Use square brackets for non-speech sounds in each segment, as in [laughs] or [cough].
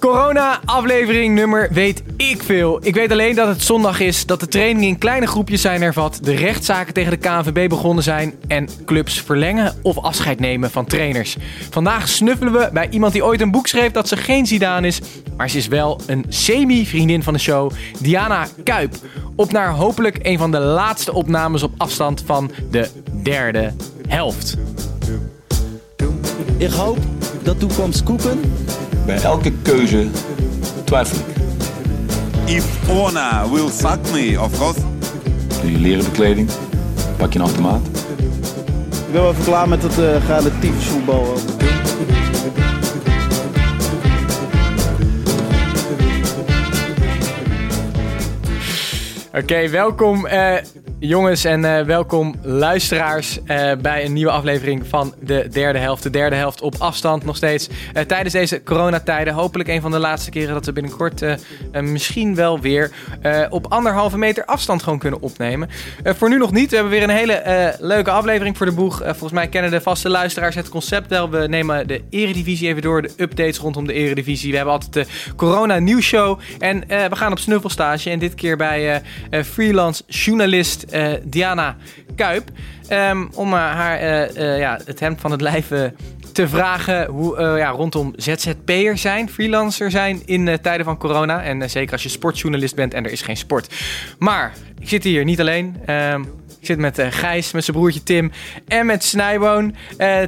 Corona-aflevering nummer weet ik veel. Ik weet alleen dat het zondag is, dat de trainingen in kleine groepjes zijn hervat, de rechtszaken tegen de KNVB begonnen zijn en clubs verlengen of afscheid nemen van trainers. Vandaag snuffelen we bij iemand die ooit een boek schreef dat ze geen Zidane is, maar ze is wel een semi-vriendin van de show, Diana Kuip. Op naar hopelijk een van de laatste opnames op afstand van de derde helft. Ik hoop dat toekomst koeken. Bij elke keuze twijfel ik. If Ona will fuck me, of course. Doe je leren bekleding, pak je een automaat. Ik ben wel even klaar met het uh, relatief voetbal. Oké, welkom uh, jongens en uh, welkom luisteraars uh, bij een nieuwe aflevering van de derde helft. De derde helft op afstand nog steeds tijdens deze coronatijden. Hopelijk een van de laatste keren dat we binnenkort misschien wel weer op anderhalve meter afstand gewoon kunnen opnemen. voor nu nog niet. We hebben weer een hele leuke aflevering voor de boeg. volgens mij kennen de vaste luisteraars het concept wel. We nemen de eredivisie even door, de updates rondom de eredivisie. We hebben altijd de corona nieuwsshow en we gaan op snuffelstage en dit keer bij freelance journalist Diana Kuip. Um, om uh, haar ja, het hemd van het lijf te vragen hoe, ja, rondom ZZP'er zijn, freelancer zijn in tijden van corona. En zeker als je sportjournalist bent en er is geen sport. Maar ik zit hier niet alleen. Um, ik zit met Gijs, met zijn broertje Tim en met Snijboon.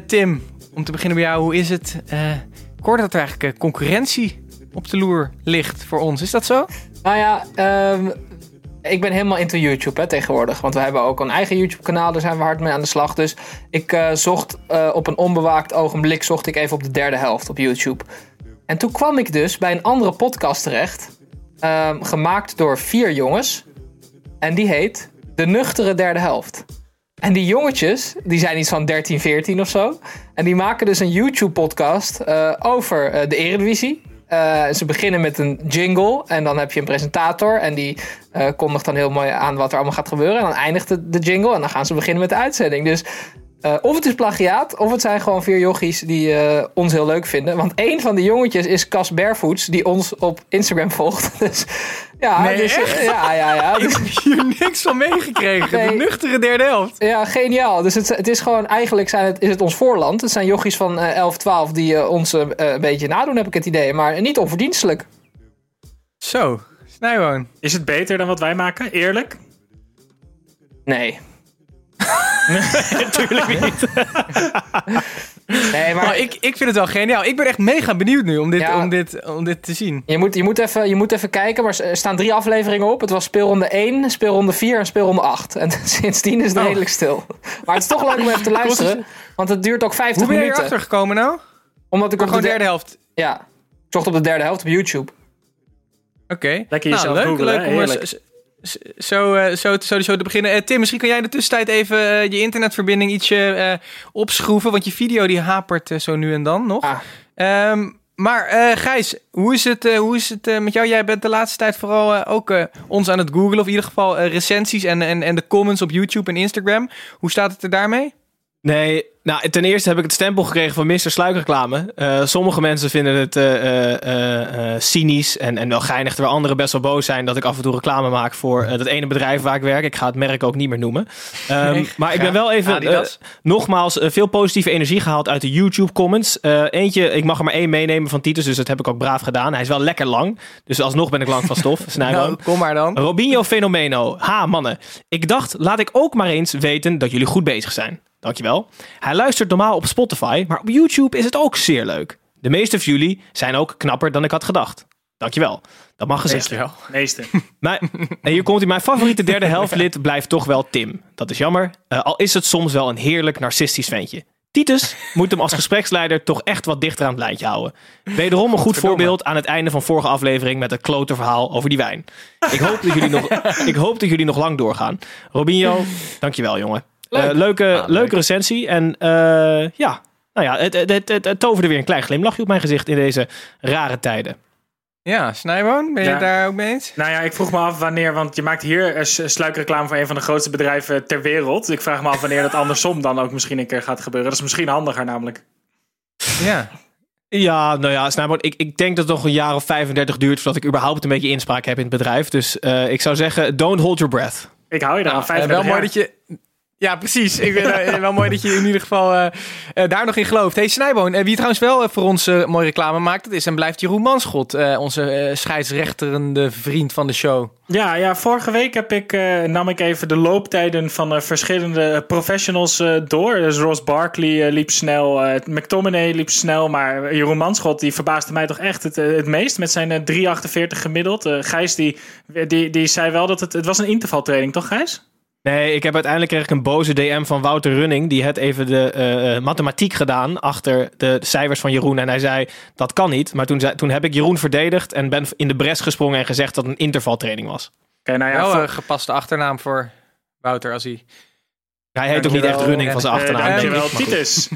Tim, om te beginnen bij jou, hoe is het? ik hoorde dat er eigenlijk concurrentie op de loer ligt voor ons. Is dat zo? Nou ja, um, ik ben helemaal into YouTube hè, tegenwoordig. Want we hebben ook een eigen YouTube-kanaal. Daar zijn we hard mee aan de slag. Dus ik uh, zocht uh, op een onbewaakt ogenblik... zocht ik even op de derde helft op YouTube. En toen kwam ik dus bij een andere podcast terecht. Uh, gemaakt door vier jongens. En die heet De Nuchtere Derde Helft. En die jongetjes, die zijn iets van 13, 14 of zo. En die maken dus een YouTube-podcast uh, over de Eredivisie. Uh, ze beginnen met een jingle en dan heb je een presentator en die uh, kondigt dan heel mooi aan wat er allemaal gaat gebeuren. En dan eindigt de, de jingle en dan gaan ze beginnen met de uitzending. Dus uh, of het is plagiaat, of het zijn gewoon vier jochies die uh, ons heel leuk vinden. Want één van de jongetjes is Cas Barefoots, die ons op Instagram volgt. [laughs] Dus ja, nee, dus, echt? [laughs] ja, ja, ja. [laughs] Ik heb hier niks van meegekregen. Nee. De nuchtere derde helft. Ja, geniaal. Dus het, het is gewoon, eigenlijk zijn het, is het ons voorland. Het zijn jochies van uh, 11, 12 die uh, ons uh, een beetje nadoen, heb ik het idee. Maar niet onverdienstelijk. Zo, Snijwoon. Is het beter dan wat wij maken? Eerlijk? Nee. Natuurlijk [laughs] niet. nee, maar, maar ik, ik vind het wel geniaal. Ik ben echt mega benieuwd nu om dit, Ja. om dit, om dit te zien. Je moet, je, moet even, je moet even kijken, maar er staan drie afleveringen op. Het was speelronde 1, speelronde 4 en speelronde 8. En [laughs] sindsdien is het Oh. redelijk stil. Maar het is toch leuk om even te [laughs] luisteren, want het duurt ook 50 Hoe ben je minuten. erachter gekomen nou? Omdat ik op Gewoon de derde helft. Ja, ik zocht op de derde helft op YouTube. Oké. Lekker Nou, leuk, googlen, leuk hè? Zo, eh, zo, zo, zo te beginnen. Eh, Tim, misschien kan jij in de tussentijd even eh, je internetverbinding ietsje eh, opschroeven. Want je video die hapert zo nu en dan nog. Ah. Ehm, maar eh, Gijs, hoe is het, eh, hoe is het eh, met jou? Jij bent de laatste tijd vooral ook eh, ons aan het googlen. Of in ieder geval recensies en, en, en de comments op YouTube en Instagram. Hoe staat het er daarmee? Nee, nou, ten eerste heb ik het stempel gekregen van Mr. Sluikreclame. Eh sommige mensen vinden het eh, eh, cynisch en, en wel geinig, terwijl anderen best wel boos zijn dat ik af en toe reclame maak voor dat ene bedrijf waar ik werk. Ik ga het merk ook niet meer noemen. Ehm, Nee, maar ik ben wel even, eh, nogmaals, veel positieve energie gehaald uit de YouTube-comments. Eh, eentje, ik mag er maar één meenemen van Titus, dus dat heb ik ook braaf gedaan. Hij is wel lekker lang, dus alsnog ben ik lang van stof. [laughs] Nou, kom maar dan. Robinho Fenomeno. Ha, mannen. Ik dacht, laat ik ook maar eens weten dat jullie goed bezig zijn. Dankjewel. Hij luistert normaal op Spotify, maar op YouTube is het ook zeer leuk. De meeste van jullie zijn ook knapper dan ik had gedacht. Dankjewel. Dat mag gezegd worden. Meeste. [laughs] Maar, en hier komt hij. Mijn favoriete derde helftlid [laughs] blijft toch wel Tim. Dat is jammer. Eh, al is het soms wel een heerlijk narcistisch ventje. Titus moet hem als gespreksleider toch echt wat dichter aan het lijntje houden. Wederom een goed voorbeeld aan het einde van vorige aflevering met het klote verhaal over die wijn. Ik hoop dat jullie nog, [laughs] ik hoop dat jullie nog lang doorgaan. Robinho, dankjewel jongen. Leuk. Eh, leuke, Ah, leuk. leuke recensie. En eh, ja, nou ja, het, het, het, toverde weer een klein glimlachje op mijn gezicht in deze rare tijden. Ja, Snijboon, ben je Ja. daar ook mee eens? Nou ja, ik vroeg me af wanneer, want je maakt hier eh, sluikreclame voor een van de grootste bedrijven ter wereld. Ik vraag me af wanneer dat andersom dan ook misschien een keer gaat gebeuren. Dat is misschien handiger namelijk. Ja. Ja, nou ja, je, ik, ik denk dat het nog een jaar of 35 duurt voordat ik überhaupt een beetje inspraak heb in het bedrijf. Dus eh, ik zou zeggen, don't hold your breath. Ik hou je daar aan Eh, 35 wel mooi dat je. Ja, precies. Ik vind, eh, wel mooi dat je in ieder geval eh, eh, daar nog in gelooft. Hey Snijboon, eh, wie trouwens wel voor ons mooie reclame maakt, dat is en blijft Jeroen Manschot. onze scheidsrechterende vriend van de show. Ja, ja, vorige week heb ik, nam ik even de looptijden van verschillende professionals door. Dus Ross Barkley liep snel, McTominay liep snel, maar Jeroen Manschot die verbaasde mij toch echt het, meest met zijn eh, 3,48 gemiddeld. Gijs die, die, die zei wel dat het, het was een intervaltraining, toch Gijs? Nee, ik heb uiteindelijk kreeg ik een boze DM van Wouter Running. Die had even de eh, eh, mathematiek gedaan achter de cijfers van Jeroen. En hij zei, dat kan niet. Maar toen, zei, toen heb ik Jeroen verdedigd en ben in de bres gesprongen en gezegd dat het een intervaltraining was. Oké, nou ja, wel voor- een gepaste achternaam voor Wouter als hij. Hij heet ook niet echt. Running van zijn achternaam. dankjewel, ik. Titus.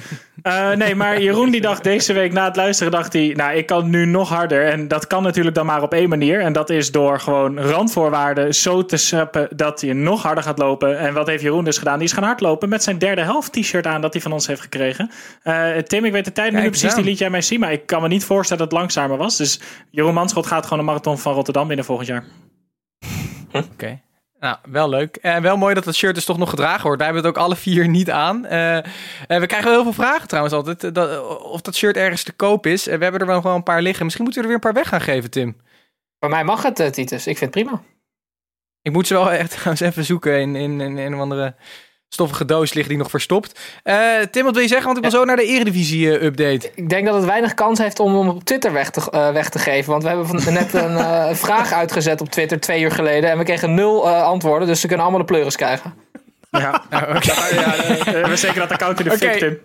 Eh, nee, maar Jeroen die dacht deze week na het luisteren, dacht hij, nou, ik kan nu nog harder. En dat kan natuurlijk dan maar op één manier. En dat is door gewoon randvoorwaarden zo te scheppen dat je nog harder gaat lopen. En wat heeft Jeroen dus gedaan? Die is gaan hardlopen met zijn derde helft t-shirt aan dat hij van ons heeft gekregen. Eh, Tim, ik weet de tijd meer precies, eens die liet jij mij zien. Maar ik kan me niet voorstellen dat het langzamer was. Dus Jeroen Manschot gaat gewoon een marathon van Rotterdam binnen volgend jaar. Oké. Nou, wel leuk. En wel mooi dat het shirt dus toch nog gedragen wordt. Wij hebben het ook alle vier niet aan. Eh, we krijgen wel heel veel vragen trouwens altijd. eh, Dat, of dat shirt ergens te koop is. We hebben er wel gewoon een paar liggen. Misschien moeten we er weer een paar weg gaan geven, Tim. Bij mij mag het, Titus. Ik vind het prima. Ik moet ze wel echt [laughs] trouwens even zoeken in, in, in een of andere stoffige doos liggen die nog verstopt. Eh, Tim, wat wil je zeggen? Want ik wil zo naar de Eredivisie-update. Ik denk dat het weinig kans heeft om hem op Twitter weg te, eh, weg te geven. Want we hebben van- net een [laughs] eh, vraag uitgezet op Twitter twee uur geleden. En we kregen nul eh, antwoorden. Dus ze kunnen allemaal de pleuris krijgen. Ja, ja, eh, we zeker dat account in de fik, Tim.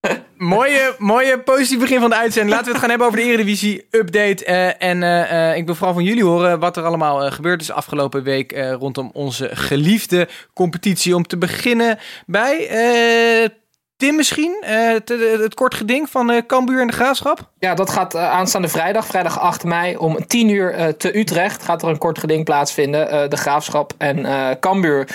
[laughs] mooie, mooie positief begin van de uitzending. Laten we het gaan hebben over de Eredivisie-update. eh, en eh, eh, ik wil vooral van jullie horen wat er allemaal gebeurd is afgelopen week rondom onze geliefde competitie. Om te beginnen bij Tim misschien, het, het kort geding van Cambuur en de Graafschap. Ja, dat gaat aanstaande vrijdag, vrijdag 8 mei, om 10 uur te Utrecht. Gaat er een kort geding plaatsvinden. De Graafschap en Cambuur,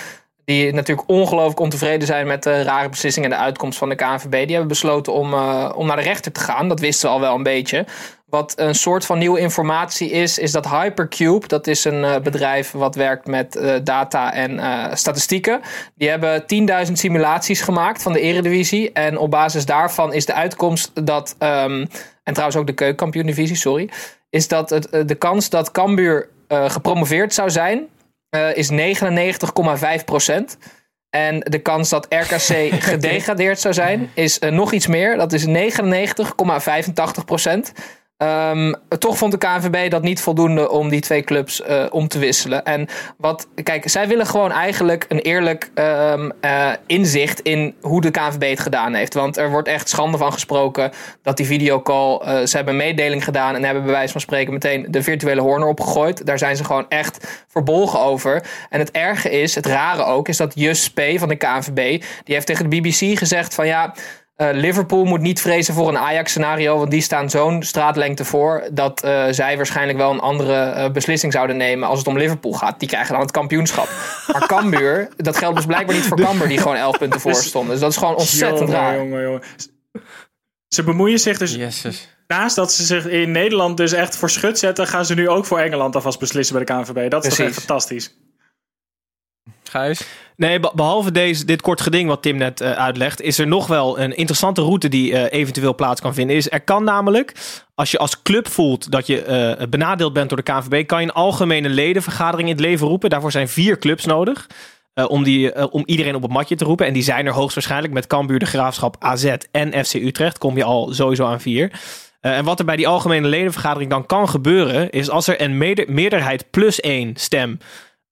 die natuurlijk ongelooflijk ontevreden zijn met de rare beslissing en de uitkomst van de KNVB. Die hebben besloten om, eh, om naar de rechter te gaan. Dat wisten we al wel een beetje. Wat een soort van nieuwe informatie is, is dat Hypercube, dat is een eh, bedrijf wat werkt met eh, data en statistieken. Die hebben 10.000 simulaties gemaakt van de Eredivisie. En op basis daarvan is de uitkomst dat, ehm, en trouwens ook de keukenkampioen-divisie, sorry, is dat het, de kans dat Cambuur gepromoveerd zou zijn, eh, is 99,5 procent. En de kans dat RKC [laughs] gedegradeerd zou zijn, is eh, nog iets meer. Dat is 99,85 Ehm, toch vond de KNVB dat niet voldoende om die twee clubs eh, om te wisselen. En wat, kijk, zij willen gewoon eigenlijk een eerlijk ehm, eh, inzicht in hoe de KNVB het gedaan heeft. Want er wordt echt schande van gesproken dat die videocall. eh, ze hebben een mededeling gedaan en hebben bij wijze van spreken meteen de virtuele hoorn erop gegooid. Daar zijn ze gewoon echt verbolgen over. En het erge is, het rare ook, is dat Jus P. van de KNVB. die heeft tegen de BBC gezegd van ja. Eh, Liverpool moet niet vrezen voor een Ajax-scenario, want die staan zo'n straatlengte voor dat eh, zij waarschijnlijk wel een andere eh, beslissing zouden nemen als het om Liverpool gaat. Die krijgen dan het kampioenschap. Maar Cambuur, [laughs] dat geldt dus blijkbaar niet voor Cambuur, die gewoon 11 punten voor stonden. Dus dat is gewoon ontzettend Jongen, raar. jongen, jongen. Ze bemoeien zich dus Jezus. naast dat ze zich in Nederland dus echt voor schut zetten, gaan ze nu ook voor Engeland alvast beslissen bij de KNVB. Dat is toch echt fantastisch. Gijs. Nee, be- behalve deze, dit kort geding wat Tim net eh, uitlegt, is er nog wel een interessante route die eh, eventueel plaats kan vinden. Is, er kan namelijk, als je als club voelt dat je eh, benadeeld bent door de KNVB, kan je een algemene ledenvergadering in het leven roepen. Daarvoor zijn vier clubs nodig. om, die, om iedereen op het matje te roepen. En die zijn er hoogstwaarschijnlijk met Cambuur, de Graafschap, AZ en FC Utrecht. Kom je al sowieso aan vier. En wat er bij die algemene ledenvergadering dan kan gebeuren, is als er een meerderheid plus één stem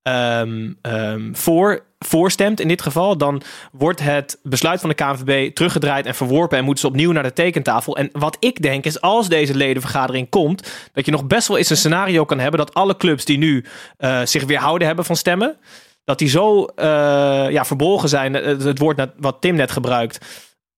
ehm, ehm, voor, voorstemt in dit geval, dan wordt het besluit van de KNVB teruggedraaid en verworpen en moeten ze opnieuw naar de tekentafel. En wat ik denk is, als deze ledenvergadering komt, dat je nog best wel eens een scenario kan hebben dat alle clubs die nu eh, zich weerhouden hebben van stemmen, dat die zo eh, ja, verbolgen zijn, eh, het, het woord wat Tim net gebruikt,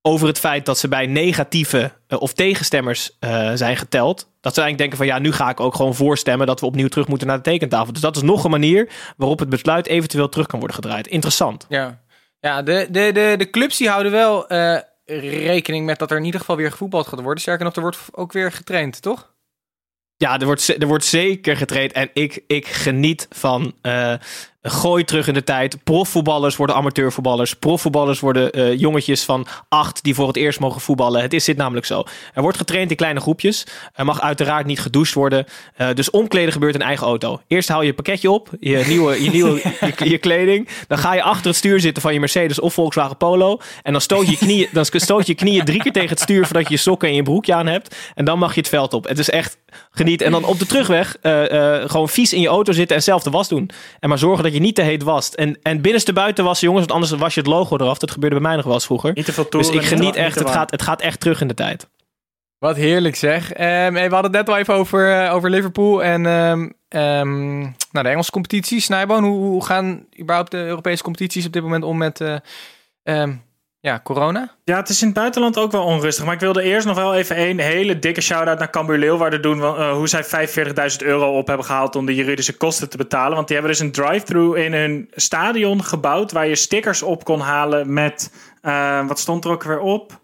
over het feit dat ze bij negatieve eh, of tegenstemmers eh, zijn geteld. Dat ze eigenlijk denken van ja, nu ga ik ook gewoon voorstemmen dat we opnieuw terug moeten naar de tekentafel. Dus dat is nog een manier waarop het besluit eventueel terug kan worden gedraaid. Interessant. Ja, ja de, de, de, de clubs die houden wel eh, rekening met dat er in ieder geval weer gevoetbald gaat worden. Sterker nog, er wordt ook weer getraind, toch? Ja, er wordt, er wordt zeker getraind. En ik, ik geniet van gooi terug in de tijd. Profvoetballers worden amateurvoetballers. Profvoetballers worden eh, jongetjes van acht die voor het eerst mogen voetballen. Het is dit namelijk zo. Er wordt getraind in kleine groepjes. Er mag uiteraard niet gedoucht worden. Eh, dus omkleden gebeurt in eigen auto. Eerst haal je je pakketje op, je [laughs] nieuwe, je, nieuwe je, je kleding. Dan ga je achter het stuur zitten van je Mercedes of Volkswagen Polo. En dan stoot je je knieën, dan stoot je knieën drie keer tegen het stuur voordat je je sokken en je broekje aan hebt. En dan mag je het veld op. Het is echt geniet. En dan op de terugweg eh, gewoon vies in je auto zitten en zelf de was doen. En maar zorgen dat je niet te heet wast. En, en binnenste buiten wassen, jongens, want anders was je het logo eraf. Dat gebeurde bij mij nog wel eens vroeger. Niet te veel Dus toeren. ik niet geniet echt. Het gaat, het gaat echt terug in de tijd. Wat heerlijk zeg. Ehm, hey, we hadden het net al even over, eh, over Liverpool en ehm, ehm, nou, de Engelse competitie. Snijboon, hoe, hoe gaan überhaupt de Europese competities op dit moment om met eh, ehm, ja, corona? Ja, het is in het buitenland ook wel onrustig. Maar ik wilde eerst nog wel even een hele dikke shout-out naar Cambuur Leeuwarden doen. eh, hoe zij 45.000 euro op hebben gehaald om de juridische kosten te betalen. Want die hebben dus een drive-thru in hun stadion gebouwd. Waar je stickers op kon halen met... eh, wat stond er ook weer op?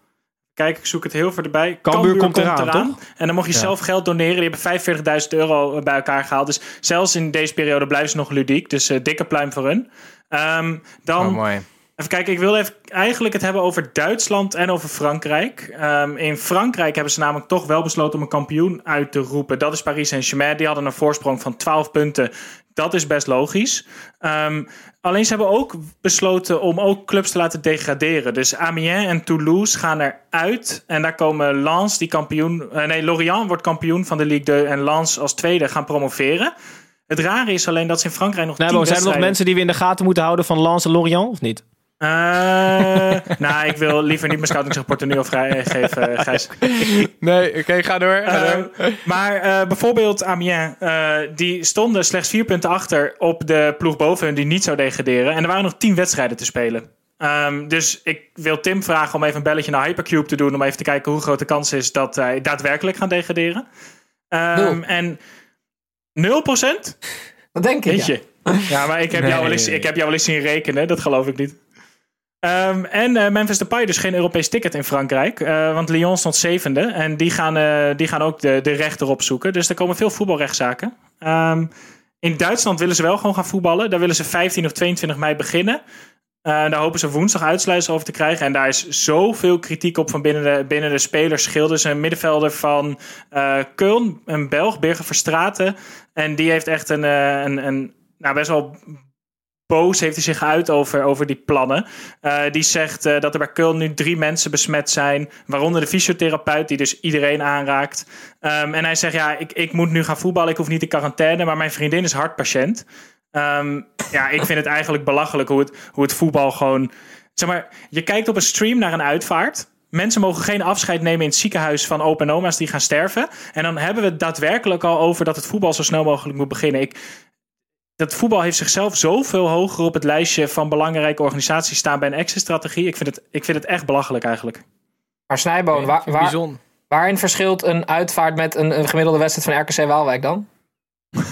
Kijk, ik zoek het heel voor erbij. Cambuur komt eraan, toch? En dan mocht je Ja. zelf geld doneren. Die hebben 45.000 euro bij elkaar gehaald. Dus zelfs in deze periode blijven ze nog ludiek. Dus eh, dikke pluim voor hun. Ehm, dan Oh, mooi. Even kijken, ik wil even eigenlijk het hebben over Duitsland en over Frankrijk. Ehm, in Frankrijk hebben ze namelijk toch wel besloten om een kampioen uit te roepen. Dat is Paris Saint-Germain. Die hadden een voorsprong van 12 punten. Dat is best logisch. Ehm, alleen ze hebben ook besloten om ook clubs te laten degraderen. Dus Amiens en Toulouse gaan eruit. En daar komen Lens, die kampioen... eh, nee, Lorient wordt kampioen van de Ligue 2. En Lens als tweede gaan promoveren. Het rare is alleen dat ze in Frankrijk nog Nou, tien zijn er nog mensen die we in de gaten moeten houden van Lance en Lorient of niet? Eh, nou, ik wil liever niet mijn scoutingsrapport er nu over geven, eh, [laughs] Gijs. Nee, oké, ga door. Ga Eh, door. maar eh, bijvoorbeeld Amiens, eh, die stonden slechts vier punten achter op de ploeg boven hun die niet zou degraderen. En er waren nog tien wedstrijden te spelen. Ehm, dus ik wil Tim vragen om even een belletje naar Hypercube te doen. Om even te kijken hoe groot de kans is dat hij daadwerkelijk gaan degraderen. Ehm, Nul. en 0%? Dat denk ik. Weet ja. je? Ja, maar ik heb, Nee. jou wel eens, ik heb jou wel eens zien rekenen. Dat geloof ik niet. Ehm, en eh, Memphis Depay dus geen Europees ticket in Frankrijk. eh, want Lyon stond zevende. En die gaan, eh, die gaan ook de, de rechter opzoeken. Dus er komen veel voetbalrechtszaken. Ehm, in Duitsland willen ze wel gewoon gaan voetballen. Daar willen ze 15 of 22 mei beginnen. Daar hopen ze woensdag uitsluitsel over te krijgen. En daar is zoveel kritiek op van binnen de, binnen de spelers. Schilders een middenvelder van Köln, een Belg, Birger Verstraten. En die heeft echt een, een, een nou, best wel boos heeft hij zich uit over, over die plannen. Eh, die zegt eh, dat er bij Köln nu drie mensen besmet zijn. Waaronder de fysiotherapeut, die dus iedereen aanraakt. Ehm, en hij zegt, ja, ik, ik moet nu gaan voetballen. Ik hoef niet in quarantaine, maar mijn vriendin is hartpatiënt. Ehm, ja, ik vind het eigenlijk belachelijk hoe het, hoe het voetbal gewoon... Zeg maar, je kijkt op een stream naar een uitvaart. Mensen mogen geen afscheid nemen in het ziekenhuis van opa en oma's die gaan sterven. En dan hebben we het daadwerkelijk al over dat het voetbal zo snel mogelijk moet beginnen. Ik, dat voetbal heeft zichzelf zoveel hoger op het lijstje van belangrijke organisaties staan bij een exit-strategie. Ik, vind het, ik vind het echt belachelijk eigenlijk. Maar Snijboon, waar, waar, waarin verschilt een uitvaart met een, een gemiddelde wedstrijd van RKC Waalwijk dan? [laughs]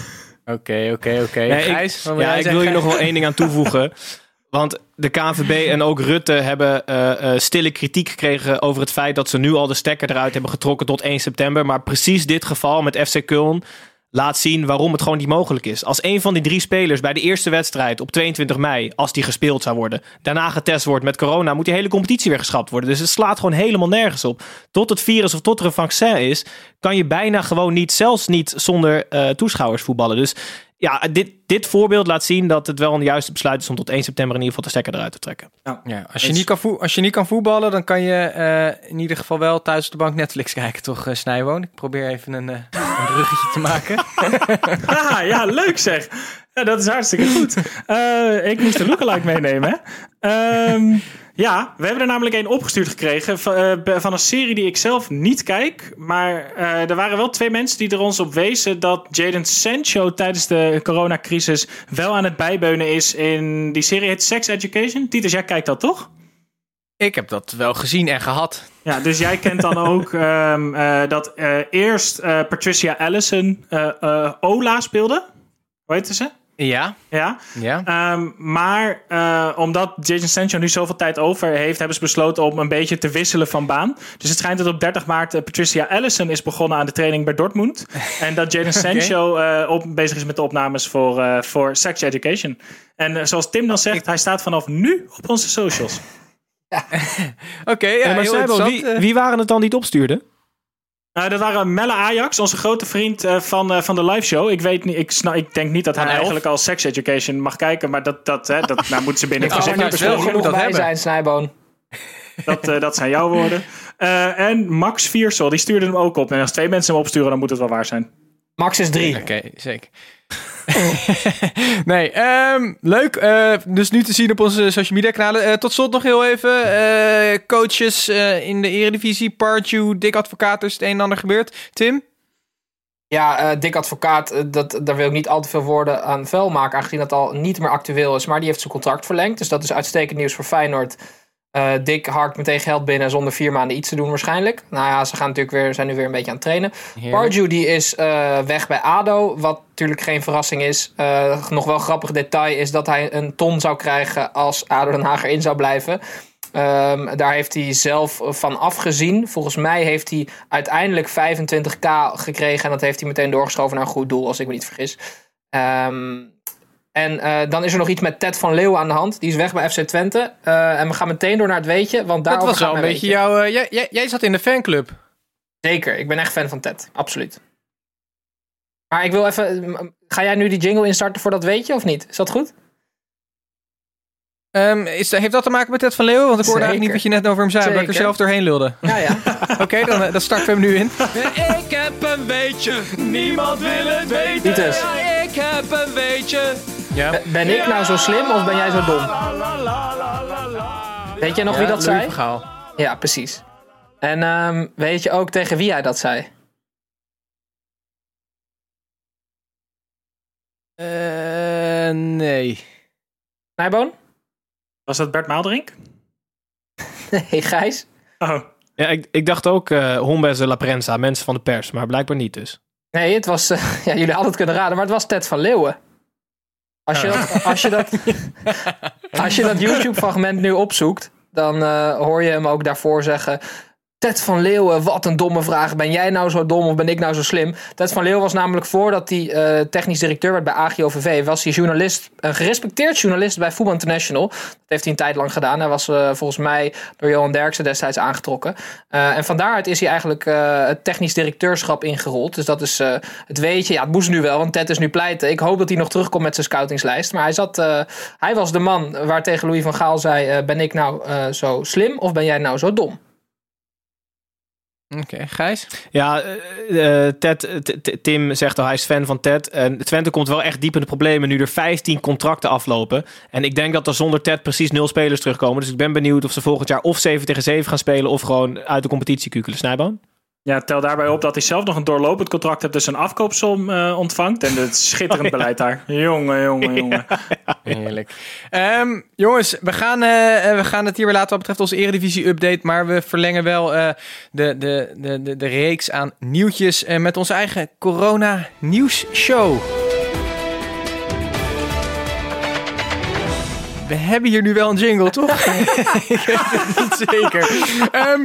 Oké, oké, oké. Ja, ik wil hier zeggen? nog wel één ding aan toevoegen. [laughs] Want de KNVB en ook Rutte hebben eh, eh, stille kritiek gekregen over het feit dat ze nu al de stekker eruit hebben getrokken tot 1 september. Maar precies dit geval met FC Köln laat zien waarom het gewoon niet mogelijk is. Als een van die drie spelers bij de eerste wedstrijd op 22 mei, als die gespeeld zou worden, daarna getest wordt met corona, moet die hele competitie weer geschrapt worden. Dus het slaat gewoon helemaal nergens op. Tot het virus of tot er een vaccin is, kan je bijna gewoon niet, zelfs niet zonder eh, toeschouwers voetballen. Dus ja, dit, dit voorbeeld laat zien dat het wel een juiste besluit is om tot 1 september in ieder geval de stekker eruit te trekken. Ja, als, je niet kan als je niet kan voetballen, dan kan je eh, in ieder geval wel thuis op de bank Netflix kijken, toch, uh, Snijwoon? Ik probeer even een, eh, een bruggetje te maken. [laughs] Ah, ja, leuk zeg. Ja, dat is hartstikke goed. Eh, ik moest de lookalike meenemen. Hè? Ehm, ja, we hebben er namelijk een opgestuurd gekregen van, eh, van een serie die ik zelf niet kijk. Maar eh, er waren wel twee mensen die er ons op wezen dat Jaden Sancho tijdens de coronacrisis wel aan het bijbeunen is in die serie heet Sex Education. Titus, jij kijkt dat toch? Ik heb dat wel gezien en gehad. Ja, dus jij kent dan [laughs] ook ehm, eh, dat eerst Patricia Allison Ola speelde. Hoe heette ze? Ja, Ja. ja. Ehm, maar eh, omdat Jason Sancho nu zoveel tijd over heeft, hebben ze besloten om een beetje te wisselen van baan. Dus het schijnt dat op 30 maart eh, Patricia Allison is begonnen aan de training bij Dortmund. [laughs] en dat Jaden Sancho eh, op, bezig is met de opnames voor, eh, voor Sex Education. En zoals Tim dan zegt, hij staat vanaf nu op onze socials. [laughs] Oké, ja, Ja, maar heel Snijboom, wie, wie waren het dan die het opstuurden? Eh, dat waren Melle Ajax, onze grote vriend eh, van, eh, van de live show. Ik, weet niet, ik, sna- ik denk niet dat hij eigenlijk al Sex Education mag kijken. Maar dat, dat, hè, dat nou, moeten ze binnen het [laughs] Ik maar niet wel, moet genoeg dat bij hebben. zijn, Snijboon. Dat, eh, dat zijn jouw woorden. Eh, en Max Viersel, die stuurde hem ook op. En als twee mensen hem opsturen, dan moet het wel waar zijn. Max is drie. Oké, zeker. [laughs] nee, ehm, leuk. eh, dus nu te zien op onze social media kanalen. Eh, tot slot nog heel even. eh, coaches in de eredivisie. Pardew, Dick Advocaat, is het een en ander gebeurd. Tim? Ja, Dick Advocaat, dat, daar wil ik niet al te veel woorden aan vuil maken, aangezien dat al niet meer actueel is. Maar die heeft zijn contract verlengd, dus dat is uitstekend nieuws voor Feyenoord. Eh Dick harkt meteen geld binnen zonder vier maanden iets te doen waarschijnlijk. Nou ja, ze gaan natuurlijk weer, zijn nu weer een beetje aan het trainen. Pardew die is eh, weg bij ADO, wat natuurlijk geen verrassing is. Eh, nog wel grappig detail is dat hij een ton zou krijgen als ADO Den Haag erin zou blijven. Ehm, daar heeft hij zelf van afgezien. Volgens mij heeft hij uiteindelijk 25k gekregen. En dat heeft hij meteen doorgeschoven naar een goed doel, als ik me niet vergis. Ehm, en eh, dan is er nog iets met Ted van Leeuwen aan de hand. Die is weg bij FC Twente. Eh, en we gaan meteen door naar het weetje. Want Dat daarover was wel gaat een beetje weetje. jouw... eh, jij, jij, jij zat in de fanclub. Zeker, ik ben echt fan van Ted. Absoluut. Maar ik wil even... Ga jij nu die jingle instarten voor dat weetje of niet? Is dat goed? Ehm, is, heeft dat te maken met Ted van Leeuwen? Want ik hoorde Zeker. eigenlijk niet wat je net over hem zei. Dat ik er Zeker. zelf doorheen lulde. Ja, ja. [laughs] Oké, dan, dan starten we hem nu in. ik heb een weetje. Niemand wil het weten. Titus. ik heb een weetje. Ja. Ben ik nou zo slim of ben jij zo dom? Weet jij nog wie dat zei? Verhaal. Ja, precies. En ehm, weet je ook tegen wie hij dat zei? Eh, nee. Nijboon? Was dat Bert Maalderink? [laughs] Nee, Gijs? Oh, Ja, ik, ik dacht ook eh Hombes de La Prensa, mensen van de pers, maar blijkbaar niet dus. Nee, het was... eh, [laughs] ja, jullie hadden het kunnen raden, maar het was Ted van Leeuwen. Als je, dat, als je dat, [laughs] als je dat YouTube-fragment nu opzoekt, dan eh, hoor je hem ook daarvoor zeggen... Ted van Leeuwen, wat een domme vraag. Ben jij nou zo dom of ben ik nou zo slim? Ted van Leeuwen was namelijk voordat hij eh, technisch directeur werd bij AGOVV... was hij journalist, een gerespecteerd journalist bij Voetbal International. Dat heeft hij een tijd lang gedaan. Hij was eh, volgens mij door Johan Derksen destijds aangetrokken. Eh, en van daaruit is hij eigenlijk het technisch directeurschap ingerold. Dus dat is het weetje. Ja, het moest nu wel, want Ted is nu pleiten. Ik hoop dat hij nog terugkomt met zijn scoutingslijst. Maar hij, zat, hij was de man waar tegen Louis van Gaal zei... ben ik nou zo slim of ben jij nou zo dom? Oké, Gijs? Ja, eh, eh, Ted, Tim zegt al, hij is fan van Ted. En Twente komt wel echt diep in de problemen nu er 15 contracten aflopen. En ik denk dat er zonder Ted precies nul spelers terugkomen. Dus ik ben benieuwd of ze volgend jaar of 7 tegen 7 gaan spelen... of gewoon uit de competitie kukelen. Snijboon? Ja, tel daarbij op dat hij zelf nog een doorlopend contract heeft, dus een afkoopsom eh, ontvangt. En het schitterend [laughs] beleid daar. Jongen, jongen, jongen. [laughs] Heerlijk. Ehm, jongens, we gaan, eh, eh, we gaan het hier weer laten wat betreft onze Eredivisie-update. Maar we verlengen wel eh, de, de, de, de, de reeks aan nieuwtjes eh, met onze eigen corona-nieuws-show. We hebben hier nu wel een jingle, toch? ik weet het niet zeker. Ehm,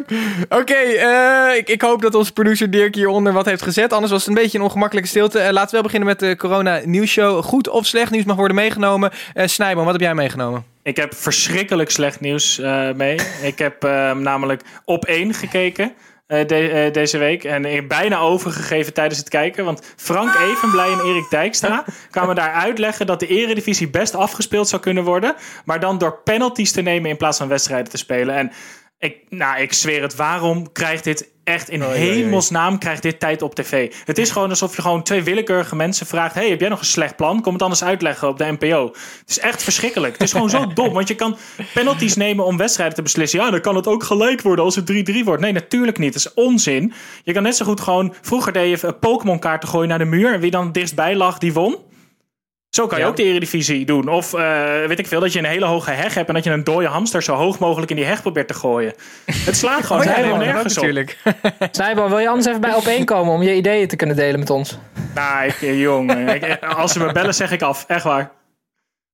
Oké, eh, ik, ik hoop dat onze producer Dirk hieronder wat heeft gezet. Anders was het een beetje een ongemakkelijke stilte. Eh, laten we wel beginnen met de corona nieuwsshow. Goed of slecht nieuws mag worden meegenomen. Eh Snijboom, wat heb jij meegenomen? Ik heb verschrikkelijk slecht nieuws eh, mee. Ik heb eh, namelijk op één gekeken de- eh, deze week. En bijna overgegeven tijdens het kijken. Want Frank Evenblij en Erik Dijkstra [laughs] kwamen daar uitleggen dat de eredivisie best afgespeeld zou kunnen worden. Maar dan door penalties te nemen in plaats van wedstrijden te spelen. En ik, nou, ik zweer het, waarom krijgt dit echt in hemelsnaam krijgt dit tijd op tv? Het is gewoon alsof je gewoon twee willekeurige mensen vraagt: hey, heb jij nog een slecht plan? Kom het anders uitleggen op de NPO. Het is echt verschrikkelijk. Het is gewoon zo [laughs] dom, want je kan penalties nemen om wedstrijden te beslissen. Ja, dan kan het ook gelijk worden als het 3-3 wordt. Nee, natuurlijk niet. Dat is onzin. Je kan net zo goed gewoon. Vroeger deed je Pokémon kaarten gooien naar de muur. En wie dan dichtstbij lag, die won. Zo kan je Ja. ook de eredivisie doen. Of eh, weet ik veel, dat je een hele hoge heg hebt en dat je een dode hamster zo hoog mogelijk in die heg probeert te gooien. Het slaat gewoon [laughs] Oh ja, helemaal nergens op. natuurlijk. [laughs] Saibo, wil je anders even bij opeen komen om je ideeën te kunnen delen met ons? Nou, ik, eh, jongen. ik- als ze me bellen, zeg ik af. Echt waar.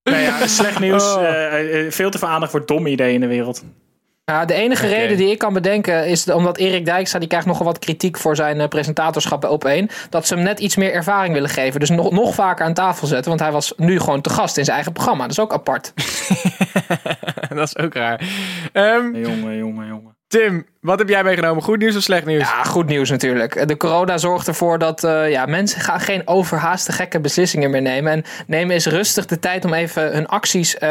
Nee, ja, slecht nieuws. Oh. eh, eh, veel te veel aandacht voor domme ideeën in de wereld. Nou, de enige reden die ik kan bedenken is omdat Erik Dijkstra die krijgt nogal wat kritiek voor zijn eh, presentatorschap bij Op1. Dat ze hem net iets meer ervaring willen geven. Dus nog, nog vaker aan tafel zetten. Want hij was nu gewoon te gast in zijn eigen programma. Dat is ook apart. [laughs] dat is ook raar. Ehm, Jongen, jongen, jongen. Tim, wat heb jij meegenomen? Goed nieuws of slecht nieuws? Ja, goed nieuws natuurlijk. De corona zorgt ervoor dat eh, ja, mensen gaan geen overhaaste gekke beslissingen meer nemen. En nemen eens rustig de tijd om even hun acties eh,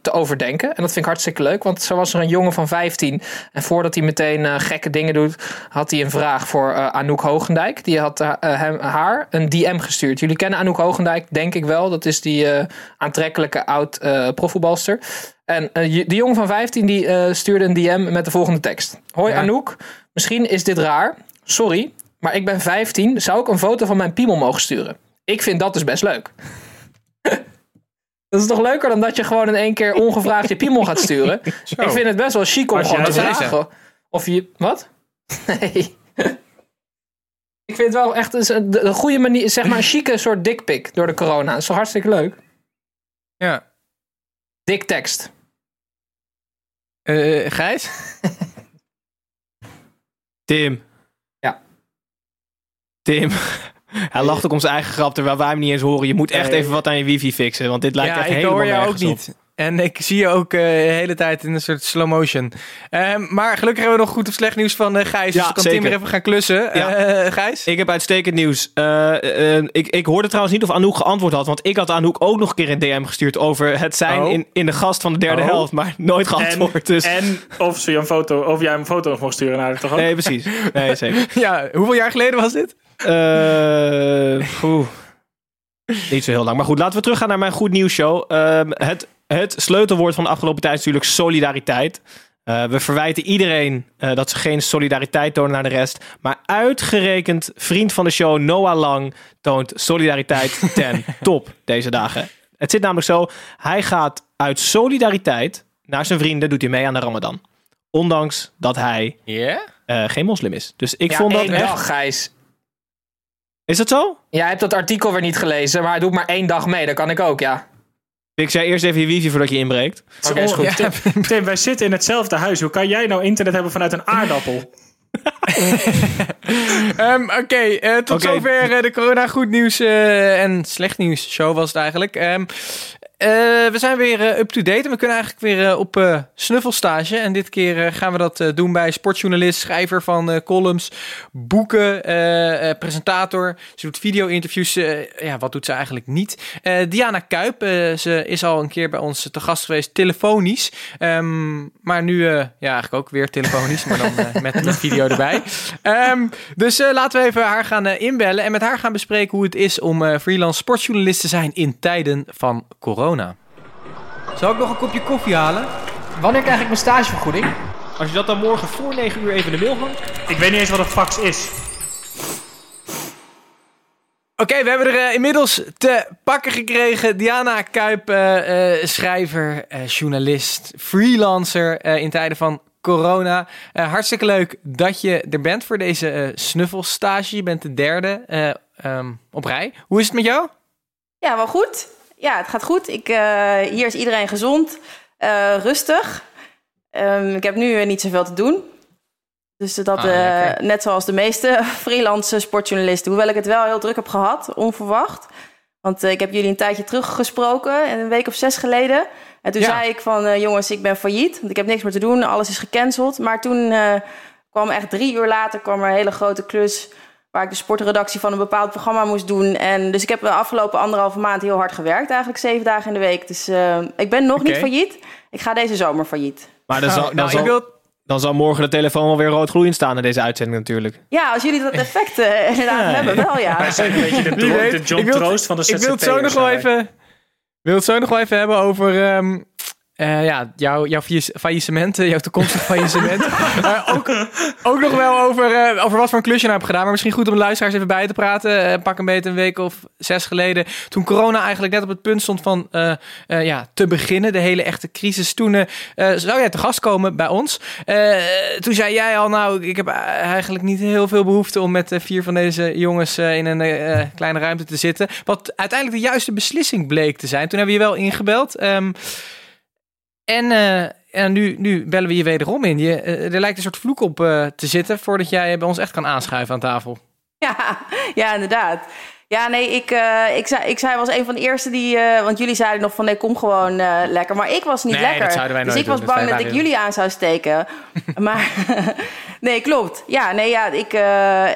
te overdenken. En dat vind ik hartstikke leuk. Want zo was er een jongen van 15. En voordat hij meteen eh, gekke dingen doet, had hij een vraag voor Anouk Hogendijk. Die had hem, haar een DM gestuurd. Jullie kennen Anouk Hogendijk, denk ik wel. Dat is die aantrekkelijke oud profvoetbalster. En je- die jongen van 15 die, stuurde een DM met de volgende tekst. Hoi Ja. Anouk, misschien is dit raar. Sorry, maar ik ben 15. Zou ik een foto van mijn piemel mogen sturen? Ik vind dat dus best leuk. [laughs] dat is toch leuker dan dat je gewoon in één keer ongevraagd je piemel gaat sturen? [laughs] Ik vind het best wel chic om Als gewoon te vragen. Of je... Wat? [laughs] Nee. ik vind het wel echt een, goede manier, zeg maar een chique soort dickpic door de corona. Dat is toch hartstikke leuk? Ja. Dik tekst. Eh, Gijs? Tim. Ja. Tim. [laughs] Hij lacht ook om zijn eigen grap, terwijl wij hem niet eens horen. Je moet echt even wat aan je wifi fixen, want dit lijkt ja, echt ik helemaal hoor jou ook nergens op. niet. En ik zie je ook eh, de hele tijd in een soort slow motion. Ehm, maar gelukkig hebben we nog goed of slecht nieuws van eh, Gijs. Ja, dus kan zeker. Tim weer even gaan klussen. Ja. Eh, Gijs? Ik heb uitstekend nieuws. Eh, eh, ik, ik hoorde trouwens niet of Anouk geantwoord had, want ik had Anouk ook nog een keer een DM gestuurd over het zijn Oh. in, in de gast van de derde Oh. helft, maar nooit geantwoord. dus En of, ze je een foto, of jij een foto nog mocht sturen naar haar, toch ook? nee, precies. Nee, zeker. [laughs] Ja, hoeveel jaar geleden was dit? Eh, oeh. Niet zo heel lang. Maar goed, laten we teruggaan naar mijn goed nieuws show. Ehm, het, het sleutelwoord van de afgelopen tijd is natuurlijk solidariteit. Eh, we verwijten iedereen eh, dat ze geen solidariteit tonen naar de rest. Maar uitgerekend vriend van de show Noah Lang toont solidariteit [laughs] ten top deze dagen. Het zit namelijk zo, hij gaat uit solidariteit naar zijn vrienden, doet hij mee aan de Ramadan. Ondanks dat hij Ja? eh, geen moslim is. Dus ik ja, vond dat één echt... dag, Gijs. Is dat zo? Jij hebt dat artikel weer niet gelezen, maar hij doet maar één dag mee. Dat kan ik ook, ja. Ik zei eerst even je wifi voordat je inbreekt. Oké, is goed. Ja. Tim, wij zitten in hetzelfde huis. Hoe kan jij nou internet hebben vanuit een aardappel? [laughs] Ehm, Oké, eh, tot zover eh, de corona goed nieuws eh, en slecht nieuws show was het eigenlijk. Ehm, eh, we zijn weer eh, up-to-date en we kunnen eigenlijk weer eh, op eh, snuffelstage. En dit keer eh, gaan we dat eh, doen bij sportjournalist, schrijver van eh, columns, boeken, eh, eh, presentator. Ze doet video-interviews. eh, ja, wat doet ze eigenlijk niet? Eh, Diana Kuip, eh, ze is al een keer bij ons te gast geweest, telefonisch. Ehm, maar nu, eh, ja, eigenlijk ook weer telefonisch, maar dan eh, [laughs] met, met video erbij. Ehm, dus eh, laten we even haar gaan eh, inbellen en met haar gaan bespreken hoe het is om eh, freelance sportjournalist te zijn in tijden van corona. Zal ik nog een kopje koffie halen? Wanneer krijg ik mijn stagevergoeding? Als je dat dan morgen voor 9 uur even in de mail hangt. Ik weet niet eens wat een fax is. Oké, we hebben er eh, inmiddels te pakken gekregen. Diana Kuip, eh, eh, schrijver, eh, journalist, freelancer eh, in tijden van corona. Eh, hartstikke leuk dat je er bent voor deze snuffelstage. Je bent de derde eh, ehm, op rij. Hoe is het met jou? Ja, wel goed. Ja, het gaat goed. Ik, eh, hier is iedereen gezond, eh, rustig. Ehm, ik heb nu niet zoveel te doen. Dus dat, Ah, eh, net zoals de meeste [laughs] freelance sportjournalisten. Hoewel ik het wel heel druk heb gehad, onverwacht. Want ik heb jullie een tijdje teruggesproken, een week of zes geleden. En toen Ja. zei ik van, jongens, ik ben failliet. Want ik heb niks meer te doen, alles is gecanceld. Maar toen kwam echt drie uur later kwam er een hele grote klus... waar ik de sportredactie van een bepaald programma moest doen. En dus ik heb de afgelopen anderhalve maand heel hard gewerkt. Eigenlijk zeven dagen in de week. Dus eh, ik ben nog niet failliet. Ik ga deze zomer failliet. Maar dan, zal, Nou, dan, ik zal, wil... dan zal morgen de telefoon wel weer rood gloeiend staan in deze uitzending natuurlijk. Ja, als jullie dat effect eh, inderdaad hebben, wel ja. Wij zijn een beetje de, Wie dro- weet. de John Troost van de Ik wil het zo nog wel ZZP'ers even... wil het zo nog wel even hebben over... ehm, eh, ja, jouw, jouw failliss- faillissement, jouw toekomstig faillissement. Ook, ook nog wel over, eh, over wat voor een klusje je nou hebt gedaan. Maar misschien goed om de luisteraars even bij te praten. Eh, pak een beetje een week of zes geleden. Toen corona eigenlijk net op het punt stond van ja, te beginnen. De hele echte crisis. Toen zou jij te gast komen bij ons. Toen zei jij al, nou, ik heb eigenlijk niet heel veel behoefte om met vier van deze jongens in een kleine ruimte te zitten. Wat uiteindelijk de juiste beslissing bleek te zijn. Toen hebben we je wel ingebeld. Ehm, en, eh, en nu, nu bellen we je wederom in. Je, eh, er lijkt een soort vloek op eh, te zitten voordat jij bij ons echt kan aanschuiven aan tafel. Ja, [laughs] ja, inderdaad. Ja, nee, ik, eh, ik, zei, ik zei was een van de eerste die... want jullie zeiden nog van nee, kom gewoon lekker. Maar ik was niet Nee, lekker. dat zouden wij dus ik was doen. Dus bang wij dat ik jullie aan zou steken. [laughs] maar [laughs] nee, klopt. Ja, nee, ja, ik,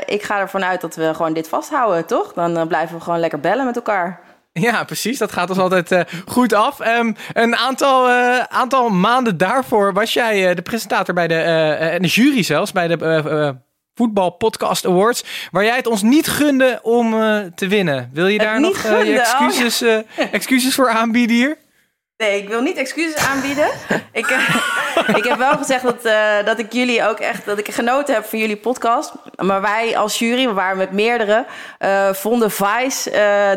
ik ga ervan uit dat we gewoon dit vasthouden, toch? Dan blijven we gewoon lekker bellen met elkaar. Ja, precies. Dat gaat ons altijd eh, goed af. Ehm, een aantal, eh, aantal maanden daarvoor was jij eh, de presentator bij de, en de jury zelfs, bij de Voetbal Podcast Awards, waar jij het ons niet gunde om te winnen. Wil je daar nog oh, excuses, [laughs] excuses voor aanbieden hier? Nee, ik wil niet excuses aanbieden. ik, eh, [laughs] ik heb wel gezegd dat, eh, dat ik jullie ook echt dat ik genoten heb van jullie podcast. Maar wij als jury, we waren met meerdere, eh, vonden Vice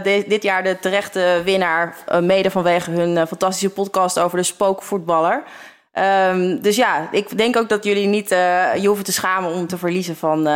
de- dit jaar de terechte winnaar. mede vanwege hun fantastische podcast over de spookvoetballer. Ehm, dus ja, ik denk ook dat jullie niet je hoeven te schamen om te verliezen van,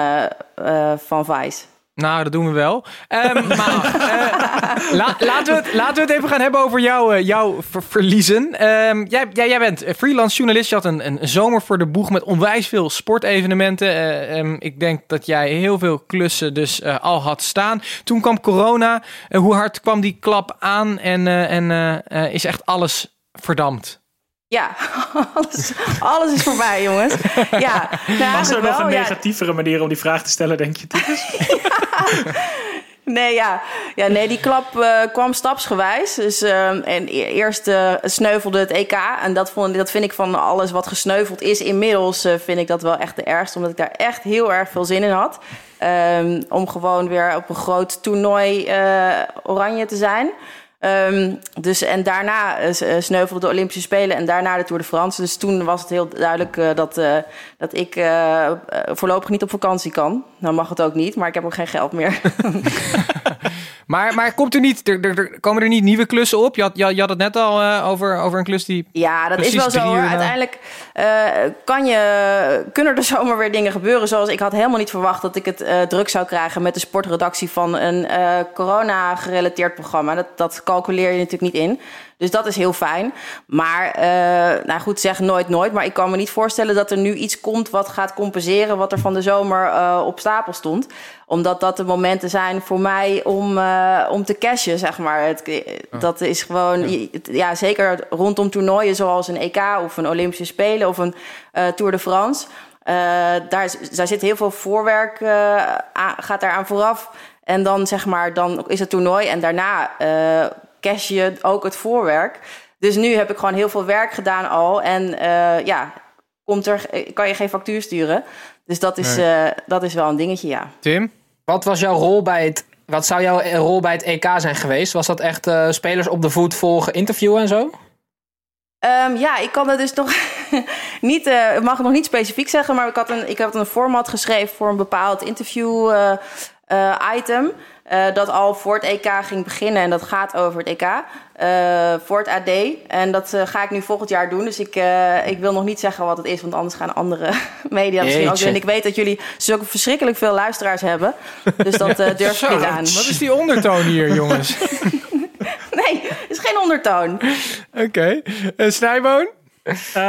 van Vice. Nou, dat doen we wel. Ehm, [laughs] maar eh, la- laten, we het, laten we het even gaan hebben over jouw, eh, jouw ver- verliezen. Ehm, jij, jij, jij bent freelance journalist. Je had een, een zomer voor de boeg met onwijs veel sportevenementen. Eh, ehm, ik denk dat jij heel veel klussen dus eh, al had staan. Toen kwam corona. Eh, hoe hard kwam die klap aan en, eh, en eh, eh, is echt alles verdampt? Ja, [laughs] alles, alles is voorbij, jongens. Ja, nou, Was er eigenlijk nog wel, een ja. negatievere manier om die vraag te stellen, denk je? [laughs] Nee, ja. ja, nee, die klap eh, kwam stapsgewijs. Dus, ehm, en e- eerst eh, sneuvelde het EK. En dat, vond, dat vind ik van alles wat gesneuveld is inmiddels... eh, vind ik dat wel echt de ergste. Omdat ik daar echt heel erg veel zin in had. Ehm, om gewoon weer op een groot toernooi oranje te zijn. Ehm, dus, en daarna eh, s- eh, sneuvelden de Olympische Spelen en daarna de Tour de France. Dus toen was het heel duidelijk eh, dat, eh, dat ik eh, eh, voorlopig niet op vakantie kan. Nou mag het ook niet, maar ik heb ook geen geld meer. [laughs] [laughs] Maar, maar komt er niet, er, er, er- komen er niet nieuwe klussen op? Je had, je, je had het net al eh, over, over een klus die Ja, dat is wel zo hoor. na. Uiteindelijk eh, kan je, kunnen er [laughs] zomaar weer dingen gebeuren. Zoals ik had helemaal niet verwacht dat ik het eh, druk zou krijgen met de sportredactie van een eh, corona-gerelateerd programma. Dat, dat calculeer je natuurlijk niet in. Dus dat is heel fijn. Maar, eh, nou goed, zeg nooit nooit. Maar ik kan me niet voorstellen dat er nu iets komt wat gaat compenseren wat er van de zomer eh, op stapel stond. Omdat dat de momenten zijn voor mij om, eh, om te cashen, zeg maar. Het, eh, Dat is gewoon, ja. ja, zeker rondom toernooien zoals een EK of een Olympische Spelen of een eh, Tour de France. Daar, daar zit heel veel voorwerk, aan- gaat daar aan vooraf. En dan zeg maar, dan is het toernooi en daarna cash je ook het voorwerk. Dus nu heb ik gewoon heel veel werk gedaan al. En ja, komt er, kan je geen factuur sturen. Dus dat is, Nee. eh, dat is wel een dingetje, ja. Tim? Wat was jouw rol bij het... Wat zou jouw rol bij het EK zijn geweest? Was dat echt eh, spelers op de voet volgen, interviewen en zo? Ehm, ja, ik kan het dus nog [laughs] niet, eh, ik mag het nog niet specifiek zeggen, maar ik had een, ik had een format geschreven voor een bepaald interview eh, eh, item. Eh, dat al voor het EK ging beginnen en dat gaat over het EK. eh, voor het AD. En dat eh, ga ik nu volgend jaar doen. Dus ik, eh, ik wil nog niet zeggen wat het is, want anders gaan andere [laughs] media misschien ook. En ik weet dat jullie zulke verschrikkelijk veel luisteraars hebben. Dus dat [laughs] eh, durf ik niet aan. Wat is die ondertoon hier, [laughs] jongens? Nee, het is geen ondertoon. Oké. Snijboon? Eh,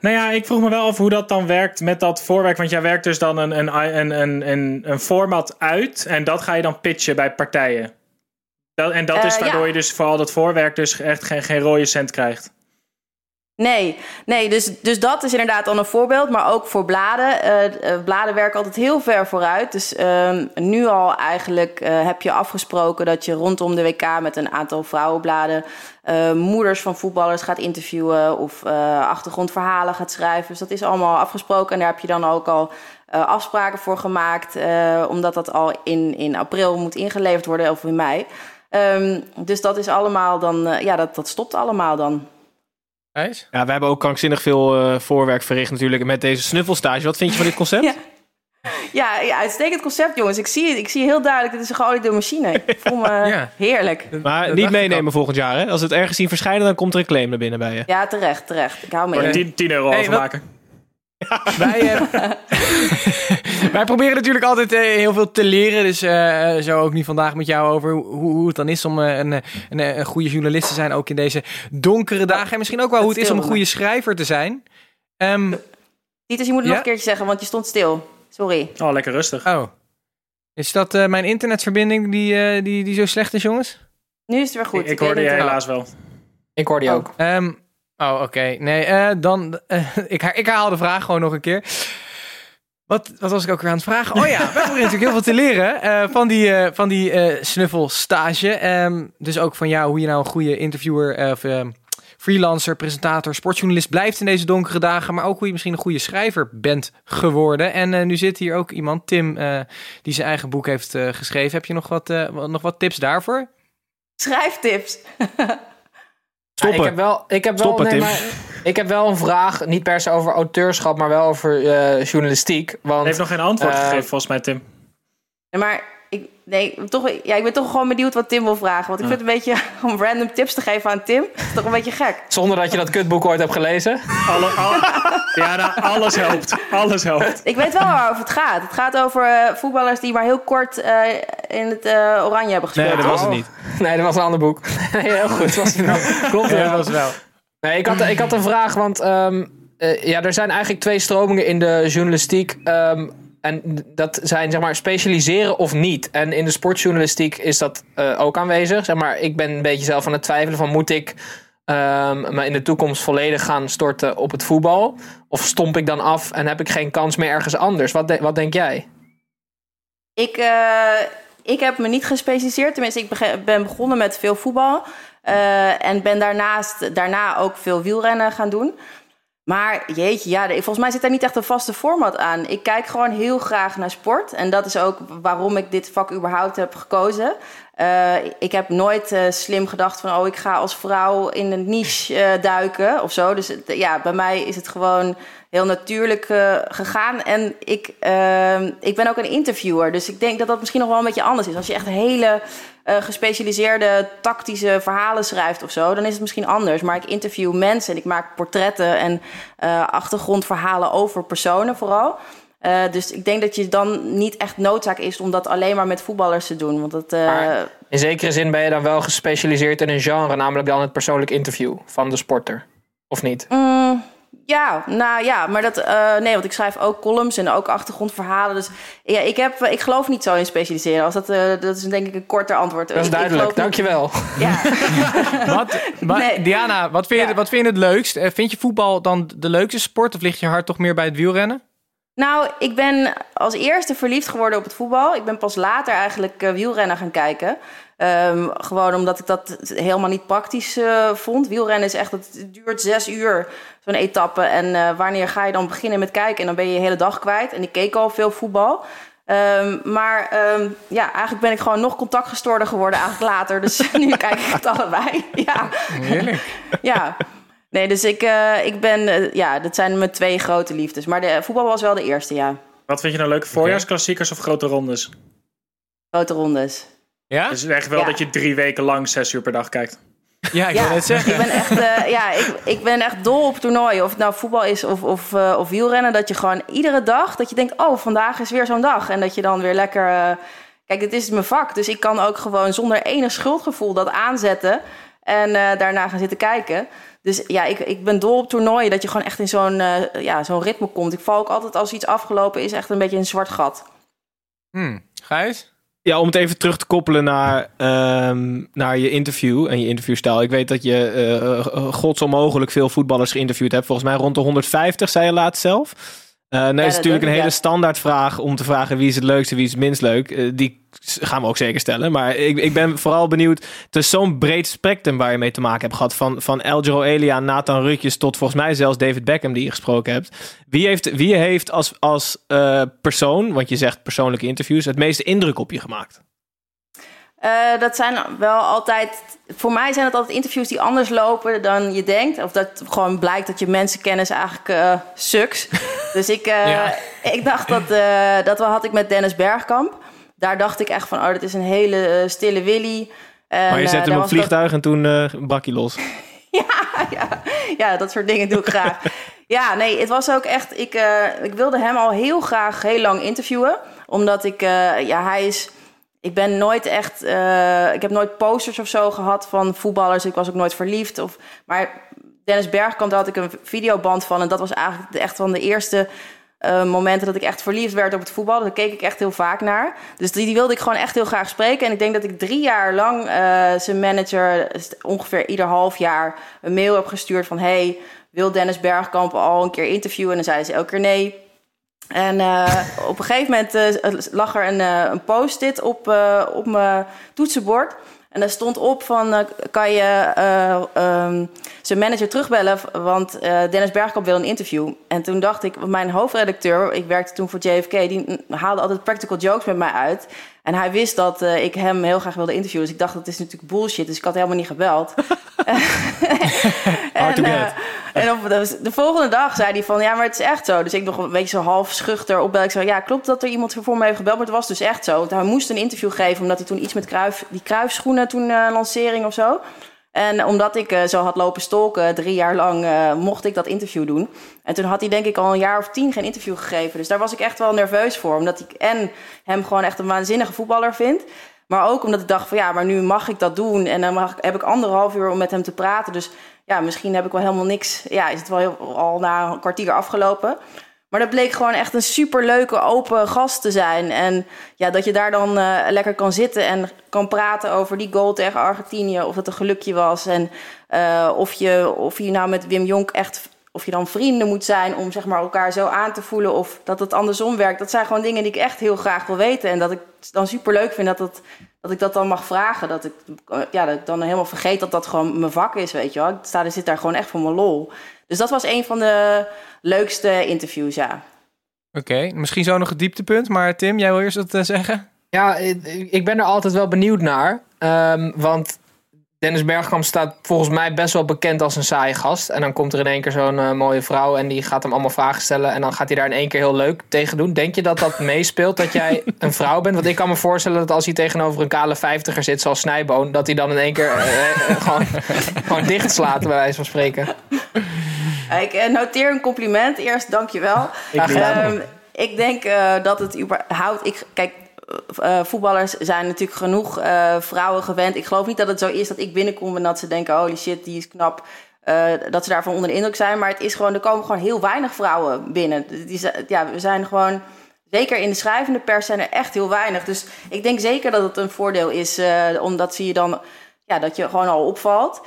nou ja, ik vroeg me wel af hoe dat dan werkt met dat voorwerk. Want jij werkt dus dan een, een, een, een, een, een format uit. En dat ga je dan pitchen bij partijen. Dat, en dat Eh, is waardoor ja. je dus vooral dat voorwerk dus echt geen, geen rode cent krijgt. Nee, nee dus, dus dat is inderdaad dan een voorbeeld. Maar ook voor bladen. Eh, eh, bladen werken altijd heel ver vooruit. Dus ehm, nu al eigenlijk eh, heb je afgesproken dat je rondom de WK met een aantal vrouwenbladen moeders van voetballers gaat interviewen of achtergrondverhalen gaat schrijven. Dus dat is allemaal afgesproken. En daar heb je dan ook al afspraken voor gemaakt. omdat dat al in, in april moet ingeleverd worden of in mei. Ehm, dus dat is allemaal dan, ja, dat, dat stopt allemaal dan. Ja, we hebben ook krankzinnig veel eh, voorwerk verricht natuurlijk met deze snuffelstage. Wat vind je van dit concept? [laughs] Ja. Ja, ja, uitstekend concept, jongens. Ik zie, het- ik zie heel duidelijk, dit is een geoliede machine. Ik [laughs] voel me Ja. heerlijk. Maar Dat niet meenemen volgend jaar, hè? Als we het ergens zien verschijnen, dan komt er een claim naar binnen bij je. Ja, terecht, terecht. Ik hou me in. 10, 10 euro Hey, overmaken. [laughs] Wij, eh, [laughs] wij proberen natuurlijk altijd eh, heel veel te leren. Dus eh, zo ook nu vandaag met jou over hoe, hoe het dan is om een, een, een goede journalist te zijn. Ook in deze donkere dagen. En misschien ook wel hoe het is om een goede schrijver te zijn. Ehm, Titus, je moet het nog een keertje zeggen, want je stond stil. Sorry. Oh, lekker rustig. oh. Is dat eh, mijn internetverbinding die, eh, die, die zo slecht is, jongens? Nu is het weer goed. ik, hoorde je helaas wel. Ik hoor die Oh. ook. Ehm, oh, oké. Nee, eh, dan... eh, [laughs] ik, ik herhaal de vraag gewoon nog een keer. Wat, wat was ik ook weer aan het vragen? Oh ja, we proberen natuurlijk heel veel te leren eh, van die, van die eh, snuffelstage. Ehm, dus ook van jou, hoe je nou een goede interviewer eh, ehm, freelancer, presentator, sportjournalist blijft in deze donkere dagen. Maar ook hoe je misschien een goede schrijver bent geworden. En nu zit hier ook iemand, Tim, die zijn eigen boek heeft geschreven. Heb je nog wat- nog wat tips daarvoor? Schrijftips. [laughs] Ja, Stoppen. ik heb wel, ik heb wel, Stoppen, nee, Tim. maar, ik heb wel een vraag, niet per se over auteurschap, maar wel over eh, journalistiek. Hij Want heeft nog geen antwoord Eh, gegeven, volgens mij, Tim. Ja, maar nee, toch, ja, ik ben toch gewoon benieuwd wat Tim wil vragen. Want ik vind het een beetje [laughs] om random tips te geven aan Tim. is toch een beetje gek. zonder dat je dat kutboek ooit hebt gelezen. Alle, al- ja, nou, alles helpt. Alles helpt. Ik weet wel waarover het gaat. Het gaat over eh, voetballers die maar heel kort eh, in het eh, oranje hebben gespeeld. Nee, dat was het niet. Nee, dat was een ander boek. [laughs] Nee, heel goed. Was het wel. Klopt Ja, dat was wel. Nee, ik had, ik had een vraag, want ehm, eh, ja, er zijn eigenlijk twee stromingen in de journalistiek. ehm, en dat zijn zeg maar specialiseren of niet. En in de sportjournalistiek is dat eh, ook aanwezig. Zeg maar, ik ben een beetje zelf aan het twijfelen van moet ik ehm, me in de toekomst volledig gaan storten op het voetbal? Of stomp ik dan af en heb ik geen kans meer ergens anders? Wat, wat denk jij? Ik, eh, ik heb me niet gespecialiseerd. Tenminste, ik ben begonnen met veel voetbal. eh, en ben daarnaast, daarna ook veel wielrennen gaan doen. Maar jeetje, ja, volgens mij zit daar niet echt een vaste format aan. Ik kijk gewoon heel graag naar sport. En dat is ook waarom ik dit vak überhaupt heb gekozen. Eh, ik heb nooit eh, slim gedacht van... oh, ik ga als vrouw in een niche eh, duiken of zo. Dus ja, bij mij is het gewoon heel natuurlijk eh, gegaan. En ik, eh, ik ben ook een interviewer. Dus ik denk dat dat misschien nog wel een beetje anders is. Als je echt hele eh, gespecialiseerde tactische verhalen schrijft of zo... dan is het misschien anders. Maar ik interview mensen en ik maak portretten... en eh, achtergrondverhalen over personen vooral... Dus ik denk dat je dan niet echt noodzaak is om dat alleen maar met voetballers te doen. Want dat, Maar- In zekere zin ben je dan wel gespecialiseerd in een genre, namelijk dan het persoonlijk interview van de sporter. Of niet? Mm, ja, nou ja, maar dat, eh, nee, want ik schrijf ook columns en ook achtergrondverhalen. Dus ja, ik, heb, ik geloof niet zo in specialiseren. Als dat, eh, dat is denk ik een korter antwoord. Dat is Ik- duidelijk, dankjewel. Ja. [laughs] Wat, Nee. Diana, wat vind, je, Ja. wat vind je het leukst? Eh, Vind je voetbal dan de leukste sport of ligt je hart toch meer bij het wielrennen? Nou, ik ben als eerste verliefd geworden op het voetbal. Ik ben pas later eigenlijk eh, wielrennen gaan kijken. Ehm, gewoon omdat ik dat helemaal niet praktisch eh, vond. Wielrennen is echt, het duurt zes uur, zo'n etappe. En eh, wanneer ga je dan beginnen met kijken? En dan ben je je hele dag kwijt. En ik keek al veel voetbal. Ehm, maar ehm, ja, eigenlijk ben ik gewoon nog contactgestoorder geworden eigenlijk later. Dus [laughs] nu kijk ik het allebei. [laughs] Ja. Heerlijk. [laughs] ja. Nee, dus ik, eh, ik ben, ja, dat zijn mijn twee grote liefdes. Maar de voetbal was wel de eerste, ja. Wat vind je nou leuk? Voorjaarsklassiekers of grote rondes? Grote rondes. Ja? Dus echt wel Ja. dat je drie weken lang zes uur per dag kijkt. Ja, ik Ja, wil net zeggen. ik ben echt, eh, ja, ik, ik ben echt dol op toernooien. Of het nou voetbal is of, of, eh, of wielrennen. Dat je gewoon iedere dag, dat je denkt, oh, vandaag is weer zo'n dag. En dat je dan weer lekker... eh, kijk, dit is mijn vak. Dus ik kan ook gewoon zonder enig schuldgevoel dat aanzetten. En eh, daarna gaan zitten kijken. Dus ja, ik, ik ben dol op toernooien. Dat je gewoon echt in zo'n eh, ja, zo'n ritme komt. Ik val ook altijd als iets afgelopen is echt een beetje een zwart gat. Hm. Gijs? Ja, om het even terug te koppelen naar, ehm, naar je interview en je interviewstijl. Ik weet dat je eh, godsonmogelijk veel voetballers geïnterviewd hebt. Volgens mij rond de 150, zei je laatst zelf. Eh nou is dat het natuurlijk een hele ja. standaardvraag om te vragen wie is het leukste, wie is het minst leuk. Eh, die gaan we ook zeker stellen. Maar ik, ik ben vooral benieuwd. Het is zo'n breed spectrum waar je mee te maken hebt gehad. Van, van Eldro Elia, Nathan Rutjes tot volgens mij zelfs David Beckham die je gesproken hebt. Wie heeft, wie heeft als, als eh, persoon, want je zegt persoonlijke interviews, het meeste indruk op je gemaakt? Eh, dat zijn wel altijd. Voor mij zijn het altijd interviews die anders lopen dan je denkt. Of dat gewoon blijkt dat je mensenkennis eigenlijk eh sucks. [laughs] dus ik, eh, Ja. ik dacht dat. dat had ik met Dennis Bergkamp. Daar dacht ik echt van: oh, dat is een hele stille Willy. En, Maar je zet hem op dat- vliegtuig en toen brak hij los. [laughs] ja, ja, ja, dat soort dingen doe ik graag. [laughs] Ja, nee, het was ook echt. Ik, ik wilde hem al heel graag heel lang interviewen. Omdat ik, ja, hij is. Ik ben nooit echt. eh, ik heb nooit posters of zo gehad van voetballers. Ik was ook nooit verliefd. Of, maar Dennis Bergkamp, daar had ik een videoband van. En dat was eigenlijk echt van de eerste eh, momenten dat ik echt verliefd werd op het voetbal. Daar keek ik echt heel vaak naar. Dus die, die wilde ik gewoon echt heel graag spreken. En ik denk dat ik drie jaar lang eh, zijn manager ongeveer ieder half jaar een mail heb gestuurd van... hey, wil Dennis Bergkamp al een keer interviewen? En dan zei ze elke keer nee. En eh, op een gegeven moment eh, lag er een, eh, een post-it op, op mijn toetsenbord. En daar stond op van, kan je eh, ehm, zijn manager terugbellen? Want Dennis Bergkamp wil een interview. En toen dacht ik, mijn hoofdredacteur, ik werkte toen voor JFK... die haalde altijd practical jokes met mij uit. En hij wist dat ik hem heel graag wilde interviewen. Dus ik dacht, dat is natuurlijk bullshit. Dus ik had helemaal niet gebeld. [laughs] [laughs] Hard en, eh, get. en op de, de volgende dag zei hij van, ja, maar het is echt zo. Dus ik nog een beetje zo half schuchter opbel. Ik zei, ja, klopt dat er iemand voor me heeft gebeld? Maar het was dus echt zo. Want hij moest een interview geven, omdat hij toen iets met kruif, die kruifschoenen, toen eh, lancering of zo. En omdat ik eh, zo had lopen stolken, drie jaar lang, mocht ik dat interview doen. En toen had hij denk ik al een jaar of tien geen interview gegeven. Dus daar was ik echt wel nerveus voor. Omdat ik en hem gewoon echt een waanzinnige voetballer vind. Maar ook omdat ik dacht van ja, maar nu mag ik dat doen. En dan mag, heb ik anderhalf uur om met hem te praten. Dus ja, misschien heb ik wel helemaal niks. Ja, is het wel al na een kwartier afgelopen. Maar dat bleek gewoon echt een superleuke, open gast te zijn. En ja, dat je daar dan eh, lekker kan zitten en kan praten over die goal tegen Argentinië. Of het een gelukje was. En eh, of, je, of je nou met Wim Jonk echt. Of je dan vrienden moet zijn om zeg maar, elkaar zo aan te voelen. Of dat het andersom werkt. Dat zijn gewoon dingen die ik echt heel graag wil weten. En dat ik het dan superleuk vind dat, het, dat ik dat dan mag vragen. Dat ik, ja, dat ik dan helemaal vergeet dat dat gewoon mijn vak is, weet je wel. Ik sta, zit daar gewoon echt voor mijn lol. Dus dat was een van de leukste interviews, ja. Oké, misschien zo nog het dieptepunt. Maar Tim, jij wil eerst wat eh, zeggen? Ja, ik ik ben er altijd wel benieuwd naar. Ehm, want Dennis Bergkamp staat volgens mij best wel bekend als een saaie gast. En dan komt er in één keer zo'n eh, mooie vrouw en die gaat hem allemaal vragen stellen. En dan gaat hij daar in één keer heel leuk tegen doen. Denk je dat dat [laughs] meespeelt, dat jij een vrouw bent? Want ik kan me voorstellen dat als hij tegenover een kale vijftiger zit, zoals Snijboon, dat hij dan in één keer eh, eh, gewoon, [laughs] gewoon dicht slaat, bij wijze van spreken. Ik noteer een compliment. Eerst, dankjewel. Gedaan. Ehm, ik denk dat het überhaupt... Ik, kijk, eh, eh, voetballers zijn natuurlijk genoeg eh, vrouwen gewend. Ik geloof niet dat het zo is dat ik binnenkom en dat ze denken... holy shit, die is knap. dat ze daarvan onder de indruk zijn. Maar het is gewoon, er komen gewoon heel weinig vrouwen binnen. Ja, we zijn gewoon... Zeker in de schrijvende pers zijn er echt heel weinig. Dus ik denk zeker dat het een voordeel is... omdat zie je dan... Ja, dat je gewoon al opvalt.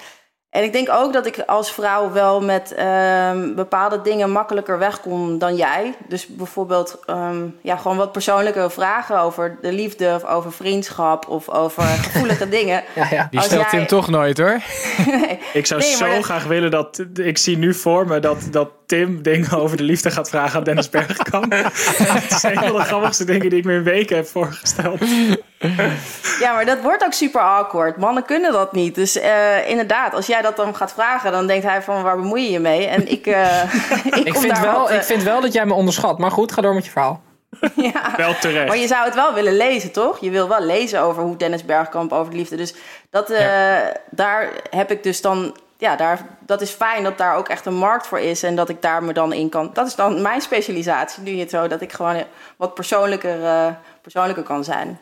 En ik denk ook dat ik als vrouw wel met ehm, bepaalde dingen makkelijker wegkom dan jij. Dus bijvoorbeeld ehm, ja, gewoon wat persoonlijke vragen over de liefde of over vriendschap of over [laughs] gevoelige dingen. Ja, ja. Die Als stelt jij- Tim toch nooit hoor. [laughs] Ik zou Nee, zo dat- graag willen dat. Ik zie nu voor me dat, dat Tim dingen over de liefde gaat vragen aan Dennis Bergkamp. [laughs] Het is een van de grappigste dingen die ik me in weken heb voorgesteld. [laughs] Ja, maar dat wordt ook super awkward. Mannen kunnen dat niet. Dus eh, inderdaad, als jij dat dan gaat vragen, dan denkt hij van waar bemoei je je mee? En ik, eh, [laughs] ik, Ik kom vind, daar wel, wat, eh, ik vind wel dat jij me onderschat. Maar goed, ga door met je verhaal. [laughs] ja. Wel terecht. Maar je zou het wel willen lezen, toch? Je wil wel lezen over hoe Dennis Bergkamp over de liefde. Dus dat, eh, daar heb ik dus dan. Ja, daar, dat is fijn dat daar ook echt een markt voor is. En dat ik daar me dan in kan. Dat is dan mijn specialisatie. Nu je het zo dat ik gewoon wat persoonlijker, eh, persoonlijker kan zijn.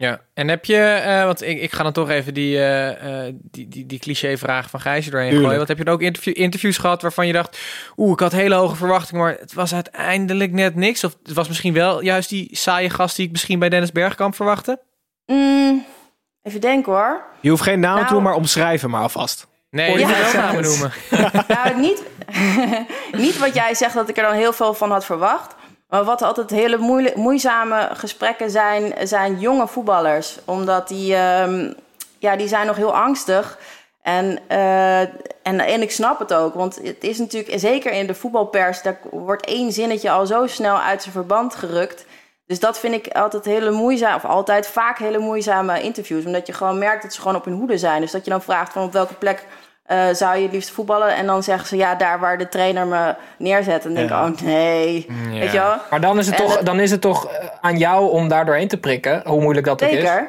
Ja, en heb je, eh, want ik, ik ga dan toch even die, eh, eh, die, die, die cliché-vragen van Gijs doorheen Tuurlijk. gooien. Wat heb je dan ook interview, interviews gehad waarvan je dacht, oeh, ik had hele hoge verwachtingen, maar het was uiteindelijk net niks? Of het was misschien wel juist die saaie gast die ik misschien bij Dennis Bergkamp verwachtte? Mm, even denken hoor. Je hoeft geen naam te Nou- doen, maar omschrijven maar alvast. Nee, Oh, je ja. moet wel namen [laughs] noemen. nou, niet, [laughs] niet wat jij zegt dat ik er dan heel veel van had verwacht. Maar wat altijd hele moeile- moeizame gesprekken zijn, zijn jonge voetballers. Omdat die, ehm, ja, die zijn nog heel angstig. En, eh, en, en ik snap het ook. Want het is natuurlijk, zeker in de voetbalpers, daar wordt één zinnetje al zo snel uit zijn verband gerukt. Dus dat vind ik altijd hele moeizame, of altijd vaak hele moeizame interviews. Omdat je gewoon merkt dat ze gewoon op hun hoede zijn. Dus dat je dan vraagt van op welke plek eh, zou je het liefst voetballen? En dan zeggen ze ja, daar waar de trainer me neerzet. En dan denk ik, oh nee. Ja. Weet je wel? Maar dan is het En toch, dat- dan is het toch eh, aan jou om daar doorheen te prikken, hoe moeilijk dat ook is. Zeker.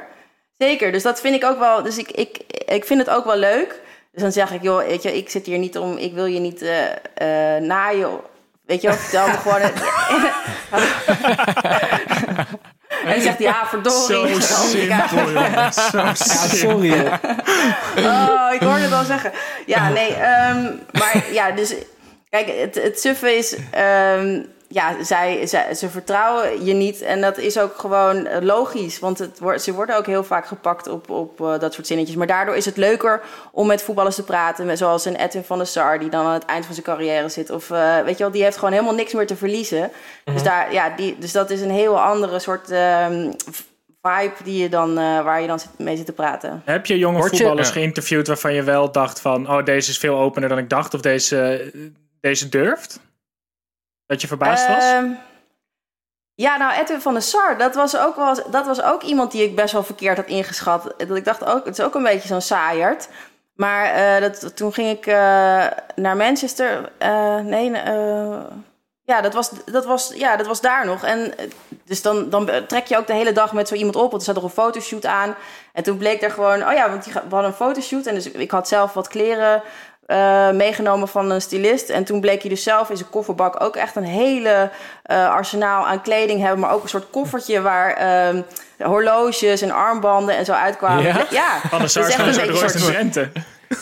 Zeker. Dus dat vind ik ook wel. Dus ik, ik, ik vind het ook wel leuk. Dus dan zeg ik, joh, weet je, ik zit hier niet om. Ik wil je niet eh eh naaien. Weet je wel, vertel me gewoon. [laughs] [laughs] [laughs] en dan zegt hij, ja, verdorie. Zo [laughs] simpel, jongen. Zo Ja, sorry. joh. Oh, ik hoorde het al zeggen. Ja, nee. ehm, maar ja, dus... Kijk, het, het suffe is... ehm, ja, zij, zij, ze vertrouwen je niet. En dat is ook gewoon eh, logisch. Want het wordt, ze worden ook heel vaak gepakt op, op eh, dat soort zinnetjes. Maar daardoor is het leuker om met voetballers te praten. Zoals een Edwin van der Sar, die dan aan het eind van zijn carrière zit. Of eh, weet je wel, die heeft gewoon helemaal niks meer te verliezen. dus, daar, ja, die, dus dat is een heel andere soort ehm, vibe die je dan, eh, waar je dan mee zit te praten. Heb je jonge Word voetballers geïnterviewd waarvan je wel dacht van... oh, deze is veel opener dan ik dacht of deze, deze durft? Dat je verbaasd was? Ehm, ja, nou, Edwin van der Sar, dat was, ook wel, dat was ook iemand die ik best wel verkeerd had ingeschat. Dat ik dacht ook, het is ook een beetje zo'n saaierd. Maar eh, dat, toen ging ik eh, naar Manchester. Eh, nee, ja, dat was, dat, was, ja, dat was daar nog. En dus dan, dan trek je ook de hele dag met zo iemand op. Want er zat nog een fotoshoot aan. En toen bleek er gewoon, oh ja, want die, we hadden een fotoshoot. En dus ik had zelf wat kleren eh, meegenomen van een stylist. En toen bleek hij dus zelf in zijn kofferbak ook echt een hele eh, arsenaal aan kleding hebben. Maar ook een soort koffertje waar ehm, horloges en armbanden en zo uitkwamen. Ja? ja echt een soort beetje Royce soort- Drenthe.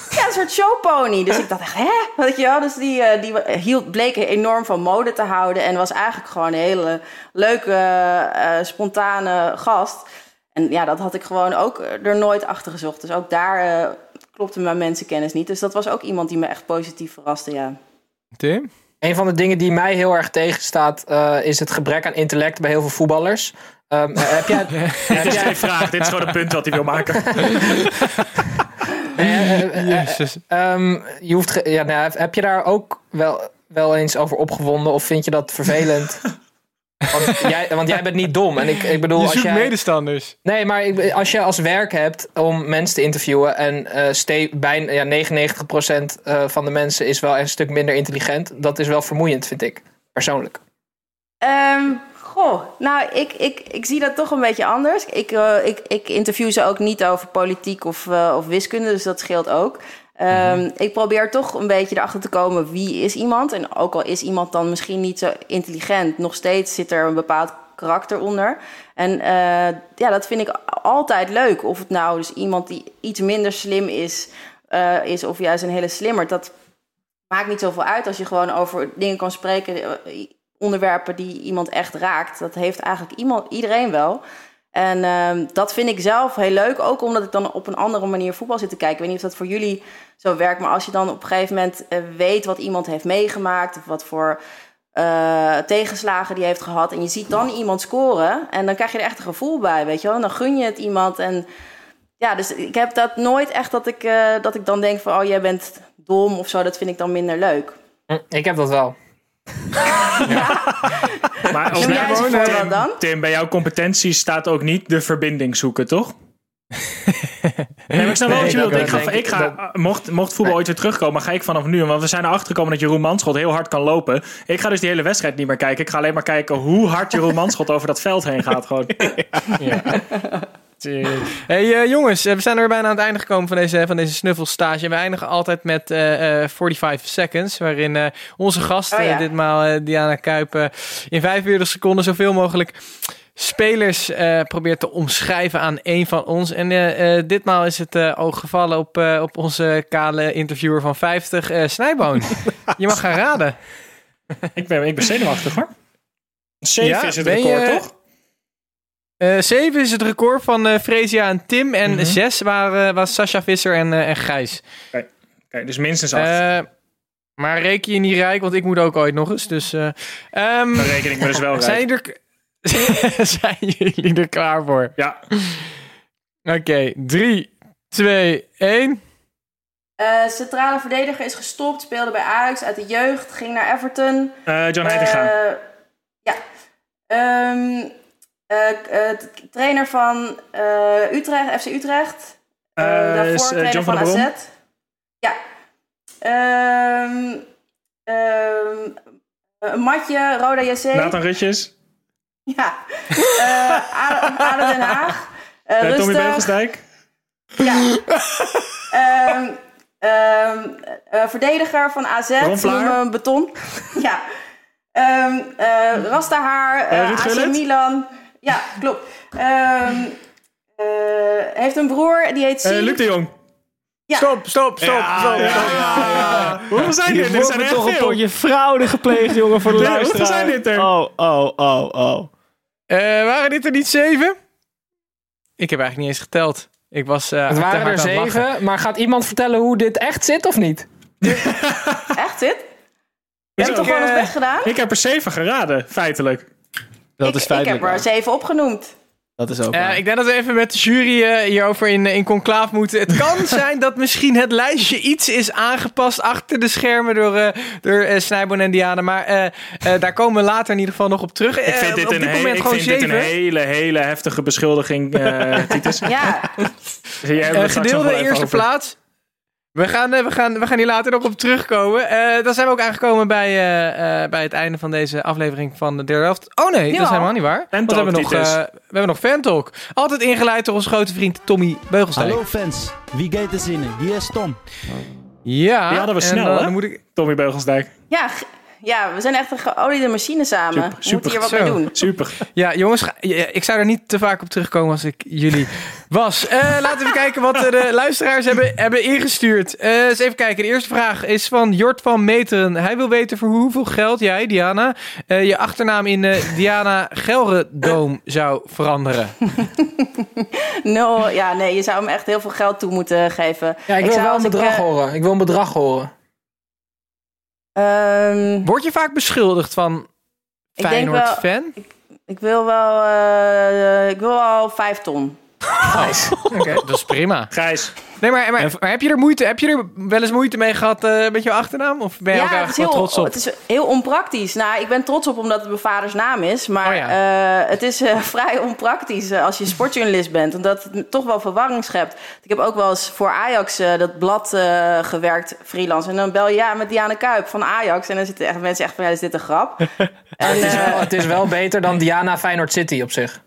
ja, een soort showpony. Dus ik dacht echt, hè? Weet je wel? Dus die, eh, die hield, bleek enorm van mode te houden. En was eigenlijk gewoon een hele leuke, spontane gast. En ja, dat had ik gewoon ook er nooit achter gezocht. Dus ook daar klopte mijn mensenkennis niet. Dus dat was ook iemand die me echt positief verraste, ja. Tim? Een van de dingen die mij heel erg tegenstaat, eh, is het gebrek aan intellect bij heel veel voetballers. Ehm, eh, heb jij, [laughs] heb Dit is jij geen vraag, dit is gewoon een punt wat hij wil maken. [laughs] eh, eh, eh, Jezus. ehm, je hoeft ge- ja, nou, heb je daar ook wel, wel eens over opgewonden of vind je dat vervelend? [laughs] Want jij, want jij bent niet dom. En ik, ik bedoel, Je als zoekt jij, medestanders. Nee, maar ik, als je als werk hebt om mensen te interviewen en eh ste- bijna ja, 99% eh, van de mensen is wel een stuk minder intelligent, dat is wel vermoeiend, vind ik persoonlijk. Ehm, goh, nou, ik, ik, ik zie dat toch een beetje anders. Ik, eh, ik, ik interview ze ook niet over politiek of, of wiskunde, dus dat scheelt ook. Ehm, Ik probeer toch een beetje erachter te komen wie is iemand. En ook al is iemand dan misschien niet zo intelligent, nog steeds zit er een bepaald karakter onder. En eh, ja, dat vind ik altijd leuk. Of het nou dus iemand die iets minder slim is, eh, is of juist een hele slimmer. Dat maakt niet zoveel uit als je gewoon over dingen kan spreken. eh, onderwerpen die iemand echt raakt. Dat heeft eigenlijk iemand, iedereen wel. En ehm, dat vind ik zelf heel leuk. Ook omdat ik dan op een andere manier voetbal zit te kijken. Ik weet niet of dat voor jullie zo werkt. Maar als je dan op een gegeven moment eh, weet wat iemand heeft meegemaakt. Of wat voor eh, tegenslagen die heeft gehad. En je ziet dan iemand scoren. En dan krijg je er echt een gevoel bij, weet je wel. En dan gun je het iemand. En ja, dus ik heb dat nooit echt dat ik, eh, dat ik dan denk van... Oh, jij bent dom of zo. Dat vind ik dan minder leuk. Ik heb dat wel. [laughs] [laughs] Maar als jij dan? Tim, bij jouw competentie staat ook niet de verbinding zoeken, toch? [laughs] Nee, maar ik snap wel wat je wilt. Ik ga, ik ga, mocht, mocht voetbal ooit weer terugkomen, ga ik vanaf nu. Want we zijn erachter gekomen dat Jeroen Manschot heel hard kan lopen. Ik ga dus die hele wedstrijd niet meer kijken. Ik ga alleen maar kijken hoe hard Jeroen Manschot over dat veld heen gaat. Gewoon. [laughs] Hey eh, jongens, eh, we zijn er weer bijna aan het einde gekomen van deze, van deze snuffelstage. En we eindigen altijd met eh, eh, 45 seconds, waarin eh, onze gast, Oh ja. ditmaal eh, Diana Kuipen, in 45 seconden zoveel mogelijk spelers eh, probeert te omschrijven aan één van ons. En eh, eh, ditmaal is het eh, oog gevallen op, eh, op onze kale interviewer van 50, eh Snijboon. [laughs] Je mag gaan raden. ik, ben, ik ben zenuwachtig hoor. Safe Ja, is het ben record, je- toch? Eh 7 is het record van eh Fresia en Tim. En Mhm. 6 waren, was Sascha Visser en, eh, en Gijs. Oké, dus minstens acht. Eh, maar reken je niet rijk, want ik moet ook ooit nog eens. Dus, eh, ehm, Dan reken ik me dus wel rijk. zijn, er, [laughs] zijn jullie er klaar voor? Ja, Oké, 3, 2, 1. Eh, centrale verdediger is gestopt, speelde bij Ajax uit de jeugd, ging naar Everton. Eh, John Heitinga. Eh, ja. Ehm, eh, eh, trainer van eh, Utrecht, FC Utrecht. Eh, Eh, daarvoor is, eh, trainer John van van AZ. Ja. Ehm ehm, een matje, Roda JC. Nathan Rutjes. Ja. Eh ADO ADO Den Haag. Eh, Eh, Tommy. Beugelsdijk. Ja. Ehm, eh, verdediger van AZ. Ron Beton. ja. Eh Rastahaar. Eh, eh, AC? Milan. Ja, klopt. Ehm eh, heeft een broer, die heet Eh, Siem. Luc de Jong. Ja. Stop, stop, stop, stop. [laughs] Hoeveel zijn dit? Dit zijn er echt toch een veel. potje fraude gepleegd, jongen, voor de Nee, luisteraar. hoeveel zijn dit er? Oh, oh, oh, oh. Eh, waren dit er niet zeven? Ik heb eigenlijk niet eens geteld. Ik was eh Het waren er het zeven, maar gaat iemand vertellen hoe dit echt zit of niet? Echt zit? Je hebt toch gewoon ons eh, best gedaan? Ik heb er zeven geraden, feitelijk. Dat ik, is ik heb er waar. zeven opgenoemd. Dat is ook Eh, ik denk dat we even met de jury eh, hierover in, in conclaaf moeten. Het kan [laughs] zijn dat misschien het lijstje iets is aangepast achter de schermen door, eh door eh, Snijboon en Diana. Maar eh, eh, daar komen we later in ieder geval nog op terug. Ik Eh, vind dit, op een, dit moment ik gewoon vind dit een zeven. hele, hele heftige beschuldiging, eh [laughs] Titus. Ja, Jij hebt Eh, gedeelde even eerste over. plaats. We gaan, eh, we, gaan, we gaan hier later nog op terugkomen. Eh, dan zijn we ook aangekomen bij, eh, eh, bij het einde van deze aflevering van de derde helft. Oh nee, dat Jawel. is helemaal niet waar. Want we hebben nog, eh, we hebben nog Fantalk. Altijd ingeleid door onze grote vriend Tommy Beugelsdijk. Hallo fans, wie gaat er zinnen? Hier is Tom. Ja, Die hadden we en snel, dan, hè? dan moet ik, Tommy Beugelsdijk. ja, ja, we zijn echt een geoliede machine samen. Super, moeten hier wat Zo. mee doen. Super. Ja, jongens, ik zou er niet te vaak op terugkomen als ik jullie was. Eh, laten we even kijken wat eh, de luisteraars hebben, hebben ingestuurd. Eh, eens even kijken. De eerste vraag is van Jort van Meteren. Hij wil weten voor hoeveel geld jij, Diana, eh, je achternaam in eh, Diana Gelredoom zou veranderen. [laughs] No, ja, nee, je zou hem echt heel veel geld toe moeten geven. Ja, ik wil zou wel een ik, bedrag horen. Ik wil een bedrag horen. Ehm, Word je vaak beschuldigd van Ik denk Feyenoord-fan? ik wil wel, eh, ik wil wel vijf ton. [laughs] Oké, dat is prima. Gijs. Nee, maar, maar, maar heb je er moeite? Heb je er wel eens moeite mee gehad eh, met jouw achternaam? Of ben je ook het is, eigenlijk heel, trots op? het is heel onpraktisch. Nou, ik ben trots op omdat het mijn vaders naam is. Maar Oh ja. eh, het is eh, [laughs] vrij onpraktisch als je sportjournalist bent. Omdat het toch wel verwarring schept. Ik heb ook wel eens voor Ajax eh, dat blad eh, gewerkt, freelance. En dan bel je ja met Diana Kuip van Ajax. En dan zitten echt mensen echt van, ja, is dit een grap? en, [laughs] Het is, wel, het is wel beter dan Diana Feyenoord City op zich.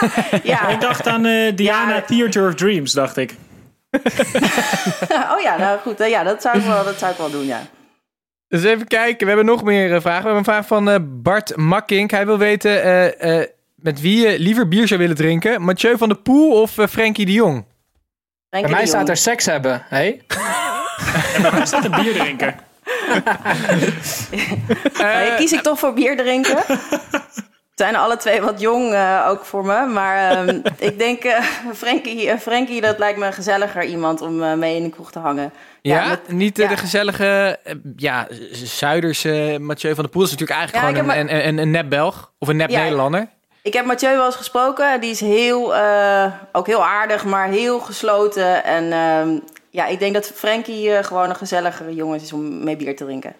[laughs] ja. Ik dacht aan eh, Diana Ja. Theater of Dreams, dacht ik. [laughs] oh ja, nou goed. eh, ja, dat zou, ik wel, dat zou ik wel doen, ja. Dus even kijken, we hebben nog meer eh, vragen. We hebben een vraag van eh, Bart Makkink. Hij wil weten eh, eh, met wie je liever bier zou willen drinken. Mathieu van der Poel of eh, Frenkie de Jong? Frenkie Bij de mij Jong. staat er seks hebben. Hé? [laughs] En bij mij staat een bier drinken. Kies ik toch voor bier drinken. Het zijn alle twee wat jong eh, ook voor me. Maar ehm, [laughs] ik denk, eh Frankie, Frankie, dat lijkt me gezelliger iemand om mee in de kroeg te hangen. Ja, met- niet ja. de gezellige ja, Zuiderse Mathieu van der Poel. is natuurlijk eigenlijk Ja, gewoon een, een, een, een nep Belg. Of een nep Ja, Nederlander. Ik heb Mathieu wel eens gesproken. Die is heel, ook heel aardig, maar heel gesloten. En ehm, ja, ik denk dat Frankie gewoon een gezelligere jongen is om mee bier te drinken.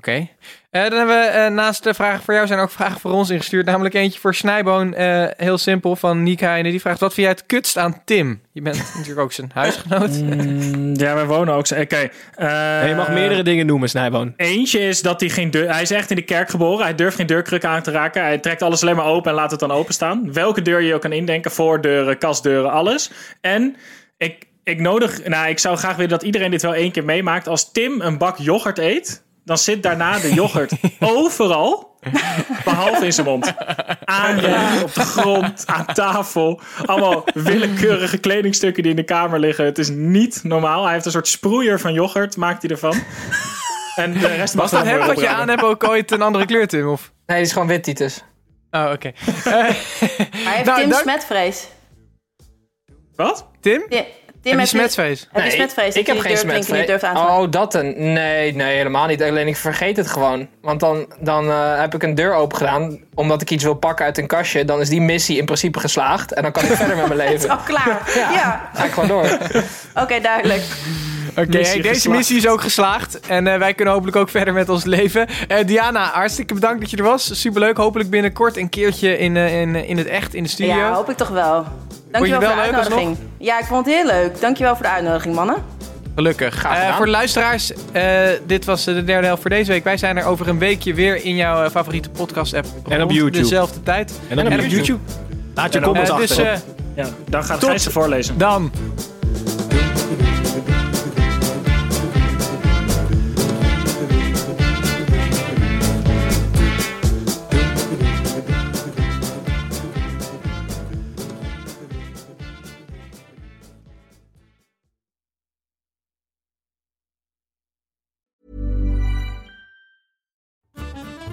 Oké. Eh, dan hebben we eh, naast de vragen voor jou zijn ook vragen voor ons ingestuurd. Namelijk eentje voor Snijboon. eh, heel simpel, van Niek Heijnen. Die vraagt, wat vind jij het kutst aan Tim? Je bent [laughs] natuurlijk ook zijn huisgenoot. Mm, ja, wij wonen ook. zo- Oké. eh, je mag meerdere dingen noemen, Snijboon. Eentje is dat hij geen deur... Hij is echt in de kerk geboren. Hij durft geen deurkrukken aan te raken. Hij trekt alles alleen maar open en laat het dan openstaan. Welke deur je ook kan indenken. Voordeuren, kastdeuren, alles. En ik, ik nodig... Nou, ik zou graag willen dat iedereen dit wel één keer meemaakt. Als Tim een bak yoghurt eet... Dan zit daarna de yoghurt [laughs] overal, behalve in zijn mond. [laughs] Aanrecht, op de grond, aan tafel. Allemaal willekeurige kledingstukken die in de kamer liggen. Het is niet normaal. Hij heeft een soort sproeier van yoghurt, maakt hij ervan. En de rest Was dat hem wat je aan hebt ook ooit een andere kleur, Tim? Of? Nee, die is gewoon wit, Titus. Oh, oké. [laughs] Hij heeft Nou, Tim dank- smetvrees. Wat? Tim? Tim, Tim Heb je smetvrees? Heb je Nee, smetvrees? Ik heb geen te Oh, dat een. Nee, nee, helemaal niet. Alleen ik vergeet het gewoon. Want dan, dan eh, heb ik een deur open gedaan. Omdat ik iets wil pakken uit een kastje. Dan is die missie in principe geslaagd. En dan kan ik verder met mijn [laughs] leven. Oh, klaar. [laughs] Ja, Ga ik gewoon door. [laughs] oké, duidelijk. Oké, hey, deze geslaagd. missie is ook geslaagd. En eh, wij kunnen hopelijk ook verder met ons leven. Eh, Diana, hartstikke bedankt dat je er was. Superleuk. Hopelijk binnenkort een keertje in, eh, in, in het echt, in de studio. Ja, hoop ik toch wel. Dankjewel wel voor de uitnodiging. Ja, ik vond het heel leuk. Dankjewel voor de uitnodiging, mannen. Gelukkig. Eh, voor de luisteraars, eh, dit was de derde helft voor deze week. Wij zijn er over een weekje weer in jouw eh, favoriete podcast-app. En op YouTube. Dezelfde tijd. En op YouTube. Laat je comments Eh, dus achter. eh, Ja, dan gaat Gijs ze voorlezen. dan.